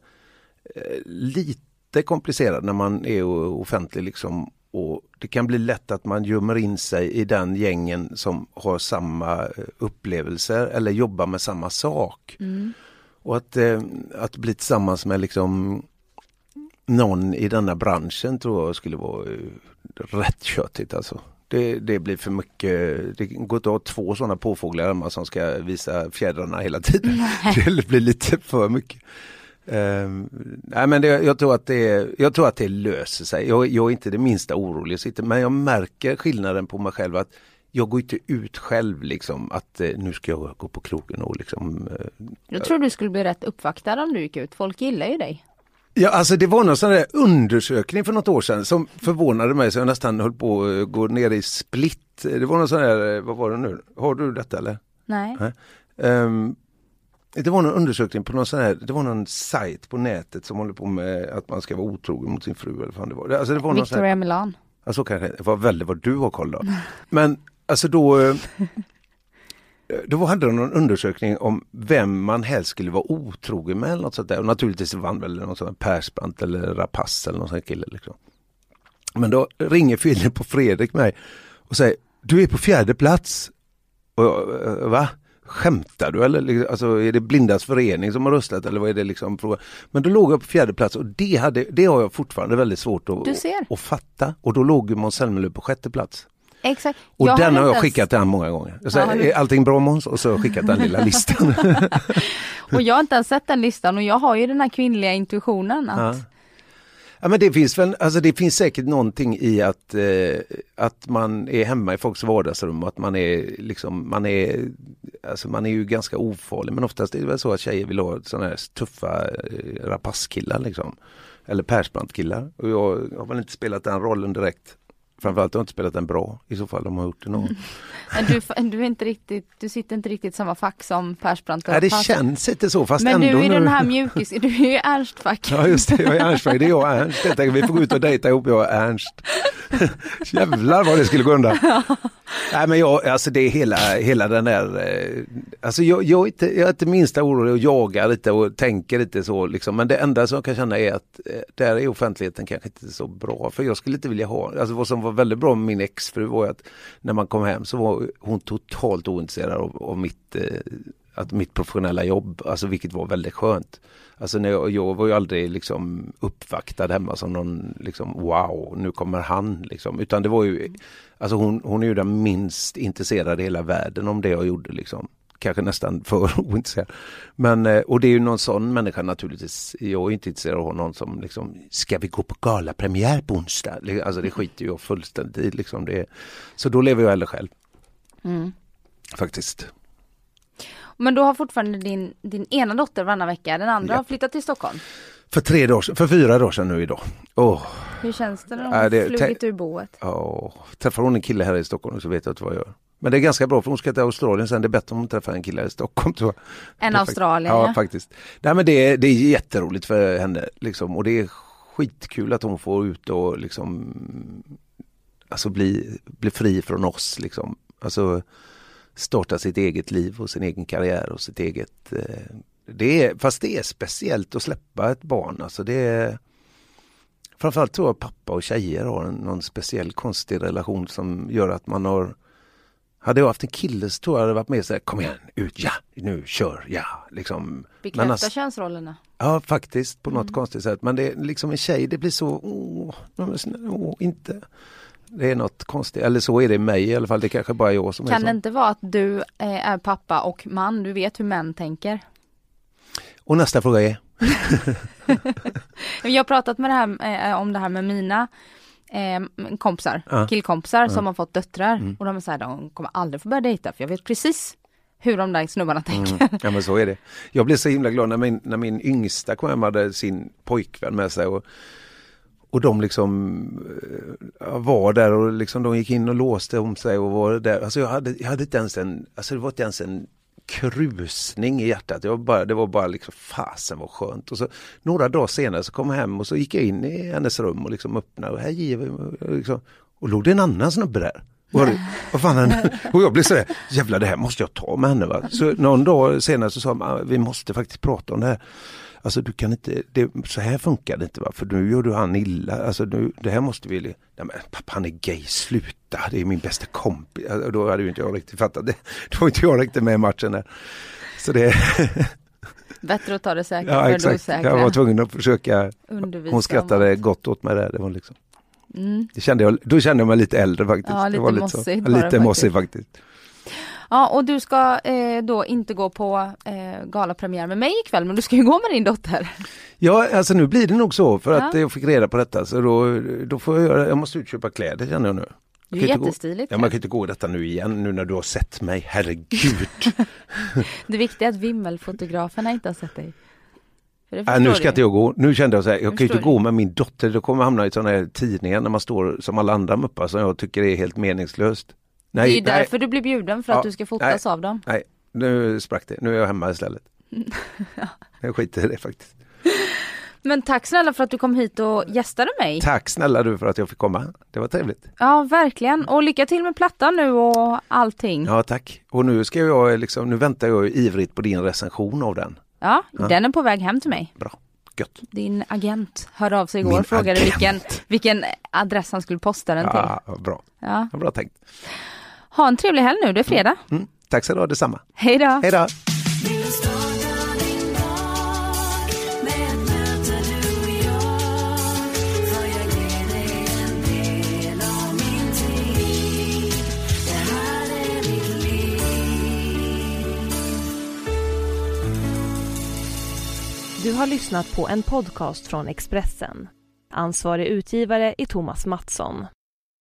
eh, lite komplicerad när man är offentlig liksom. Och det kan bli lätt att man gömmer in sig i den gängen som har samma eh, upplevelser eller jobbar med samma sak. Mm. Och att, eh, att bli tillsammans med liksom någon i denna branschen tror jag skulle vara eh, rätt köttigt alltså. Det, det blir för mycket, det går inte att ha två sådana påfåglar hemma som ska visa fjädrarna hela tiden. Det blir lite för mycket. Ehm, nej men det, jag, tror att det, jag tror att det löser sig. Jag, jag är inte det minsta orolig, men jag märker skillnaden på mig själv att jag går inte ut själv liksom att eh, nu ska jag gå på krogen och liksom eh, Jag tror du skulle bli rätt uppvaktad om du gick ut. Folk gillar ju dig. Ja, alltså det var någon sån där undersökning för något år sedan som förvånade mig så jag nästan höll på att gå ner i split. Det var någon sån där, vad var det nu? Har du detta eller? Nej. Nej. Ehm, det var någon undersökning på någon sån här, det var någon sajt på nätet som håller på med att man ska vara otrogen mot sin fru eller vad det var. Alltså det var någon sån här, Victoria Milan. alltså kanske, det var väldigt vad du har koll då. Men alltså då eh, då hade de någon undersökning om vem man helst skulle vara otrogen med eller något sånt där. Och naturligtvis vann väl någon sån Persbrandt eller Rapace eller någon sån kille. Liksom. Men då ringer Filip och Fredrik mig och säger, du är på fjärde plats. Och, jag, eh, va? Skämtar du eller? Liksom, Alltså, är det Blindas förening som har röstat eller vad är det liksom? Men då låg jag på fjärde plats och det, hade, det har jag fortfarande väldigt svårt att, ser. att fatta. Och då låg ju Måns Zelmerlöw på sjätte plats. Exakt. Och Jag den har jag ens- skickat till honom många gånger. Jag säger, Ja, är allting bra Måns? Och så har jag skickat den lilla listan. Och jag har inte ens sett den listan och jag har ju den här kvinnliga intuitionen att Ja. Ja men det finns väl, alltså det finns säkert någonting i att, eh, att man är hemma i folks vardagsrum och att man är liksom, man är, alltså man är ju ganska ofarlig men oftast är det väl så att tjejer vill ha sådana här tuffa eh, rapasskillar liksom. Eller Persbrandt-killar. Och jag har väl inte spelat den rollen direkt. Framförallt har jag inte spelat den bra i så fall om jag har gjort det någon. Men du, du, är inte riktigt, du sitter inte riktigt samma fack som Persbrandt och Nej, det Pass. känns inte så fast Men ändå. du är nu- den här mjukis, du är ju Ernst-fack. Ja just det, jag är Ernst. Det är jag och Ernst. Jag tänkte, vi får gå ut och dejta ihop, jag och Ernst. Jävlar vad det skulle gå undan. Nej men jag, alltså det är hela, hela den där, eh, alltså jag, jag, är inte, jag är inte minsta orolig och jagar lite och tänker lite så liksom. Men det enda som jag kan känna är att eh, där är offentligheten kanske inte så bra. För jag skulle inte vilja ha, alltså vad som var väldigt bra med min exfru var ju att när man kom hem så var hon totalt ointresserad av, av mitt eh, att mitt professionella jobb, alltså vilket var väldigt skönt. Alltså när jag, jag var ju aldrig liksom uppvaktad hemma som någon liksom wow, nu kommer han liksom. Utan det var ju, alltså hon, hon är ju den minst intresserade i hela världen om det jag gjorde liksom. Kanske nästan för ointresserad. Men, eh, och det är ju någon sån människa naturligtvis. Jag är inte intresserad av någon som liksom, ska vi gå på galapremiär på onsdag? Alltså det skiter jag fullständigt i liksom. Det, så då lever jag hellre själv. Mm. Faktiskt. Men du har fortfarande din, din ena dotter varannan vecka, den andra Ja. har flyttat till Stockholm. För tre dagar för fyra dagar sedan nu idag. Åh, Hur känns det när har det- flugit ur boet? Ja, träffar hon en kille här i Stockholm så vet jag inte vad jag gör. Men det är ganska bra för hon ska till Australien sen. Det är bättre om hon träffar en kille här i Stockholm. Är fakt- Australien Ja, ja. faktiskt. Nej, men det, är, det är jätteroligt för henne. Liksom. Och det är skitkul att hon får ut och liksom alltså bli, bli fri från oss. Liksom. Alltså starta sitt eget liv och sin egen karriär och sitt eget... Eh, det är, fast det är speciellt att släppa ett barn. Alltså det är, framförallt tror jag pappa och tjejer har en, någon speciell konstig relation som gör att man har hade jag haft en kille så tror jag det varit mer så här, kom igen, ut, ja, nu, kör, ja, liksom. Bekräfta alltså- könsrollerna. Ja, faktiskt på något Mm. konstigt sätt. Men det är liksom en tjej, det blir så, åh, åh, inte. Det är något konstigt, eller så är det i mig i alla fall, det kanske bara är jag som är Kan det inte vara att du eh, är pappa och man, du vet hur män tänker? Och nästa fråga är? Jag har pratat med det här, eh, om det här med mina eh, kompisar, Ja. killkompisar som har fått döttrar Mm. och de är så här, de kommer aldrig få börja dejta för jag vet precis hur de där snubbarna tänker. Mm. Ja men så är det. Jag blev så himla glad när min, när min yngsta kom hem hade sin pojkvän med sig. Och, och de liksom eh, var där och liksom de gick in och låste om sig och var där. Alltså jag hade, jag hade inte ens en, alltså det var inte ens en krusning i hjärtat. Jag bara, det var bara liksom fasen vad skönt. Och så några dagar senare så kom jag hem och så gick jag in i hennes rum och liksom öppnade och här och liksom, och låg det en annan snubbe där. Och, jag- vad fan är och jag blev sådär, jävlar det här måste jag ta med henne. Va? Så någon dag senare så sa man, ah, vi måste faktiskt prata om det här. Alltså du kan inte, det, så här funkar det inte va, för nu gör du han illa. Alltså nu, det här måste vi, nej men pappa han är gay, sluta, det är min bästa kompis. Alltså, då hade ju inte jag riktigt fattat det. Då var inte jag riktigt med i matchen där. Så det, Bättre att ta det säkra ja exakt, osäkra. jag var tvungen att försöka. Undervisa Hon skrattade gott åt mig där. Det var liksom, Mm. det kände jag, då kände jag mig lite äldre faktiskt. Ja, det lite så, det Lite mossig faktiskt. Ja, och du ska eh, då inte gå på eh, galapremiär med mig ikväll, men du ska ju gå med din dotter. Ja, alltså nu blir det nog så för att Ja. jag fick reda på detta så då, då får jag göra, jag måste ut och köpa kläder känner jag nu. Det är inte gå- jättestiligt. Ja, man kan inte gå detta nu igen nu när du har sett mig, herregud. Det viktiga är att vimmelfotograferna inte har sett dig. Äh, nu ska inte jag gå, nu kände jag så här, jag kan ju inte gå med min dotter, då kommer jag hamna i sådana här tidningar när man står som alla andra muppar som jag tycker är helt meningslöst. Det är Nej, ju nej, därför du blir bjuden, för Ja, att du ska fotas av dem. nej, nu sprack det, nu är jag hemma istället. Jag skiter i det faktiskt. Men tack snälla för att du kom hit och gästade mig. Tack snälla du för att jag fick komma, det var trevligt. Ja, verkligen. Och lycka till med plattan nu och allting. Ja, Ja tack. Och nu ska jag liksom, nu väntar jag ivrigt på din recension av den. den är på väg hem till mig. Bra. Gött. Din agent hörde av sig igår Min och frågade agent. vilken, vilken adress han skulle posta den till. Ja, bra. Ja. Ja, bra tänkt. Ha en trevlig helg nu, det är fredag. Mm. Tack så du ha, detsamma. Hej då! Hej då! Du har lyssnat på en podcast från Expressen. Ansvarig utgivare är Thomas Mattsson.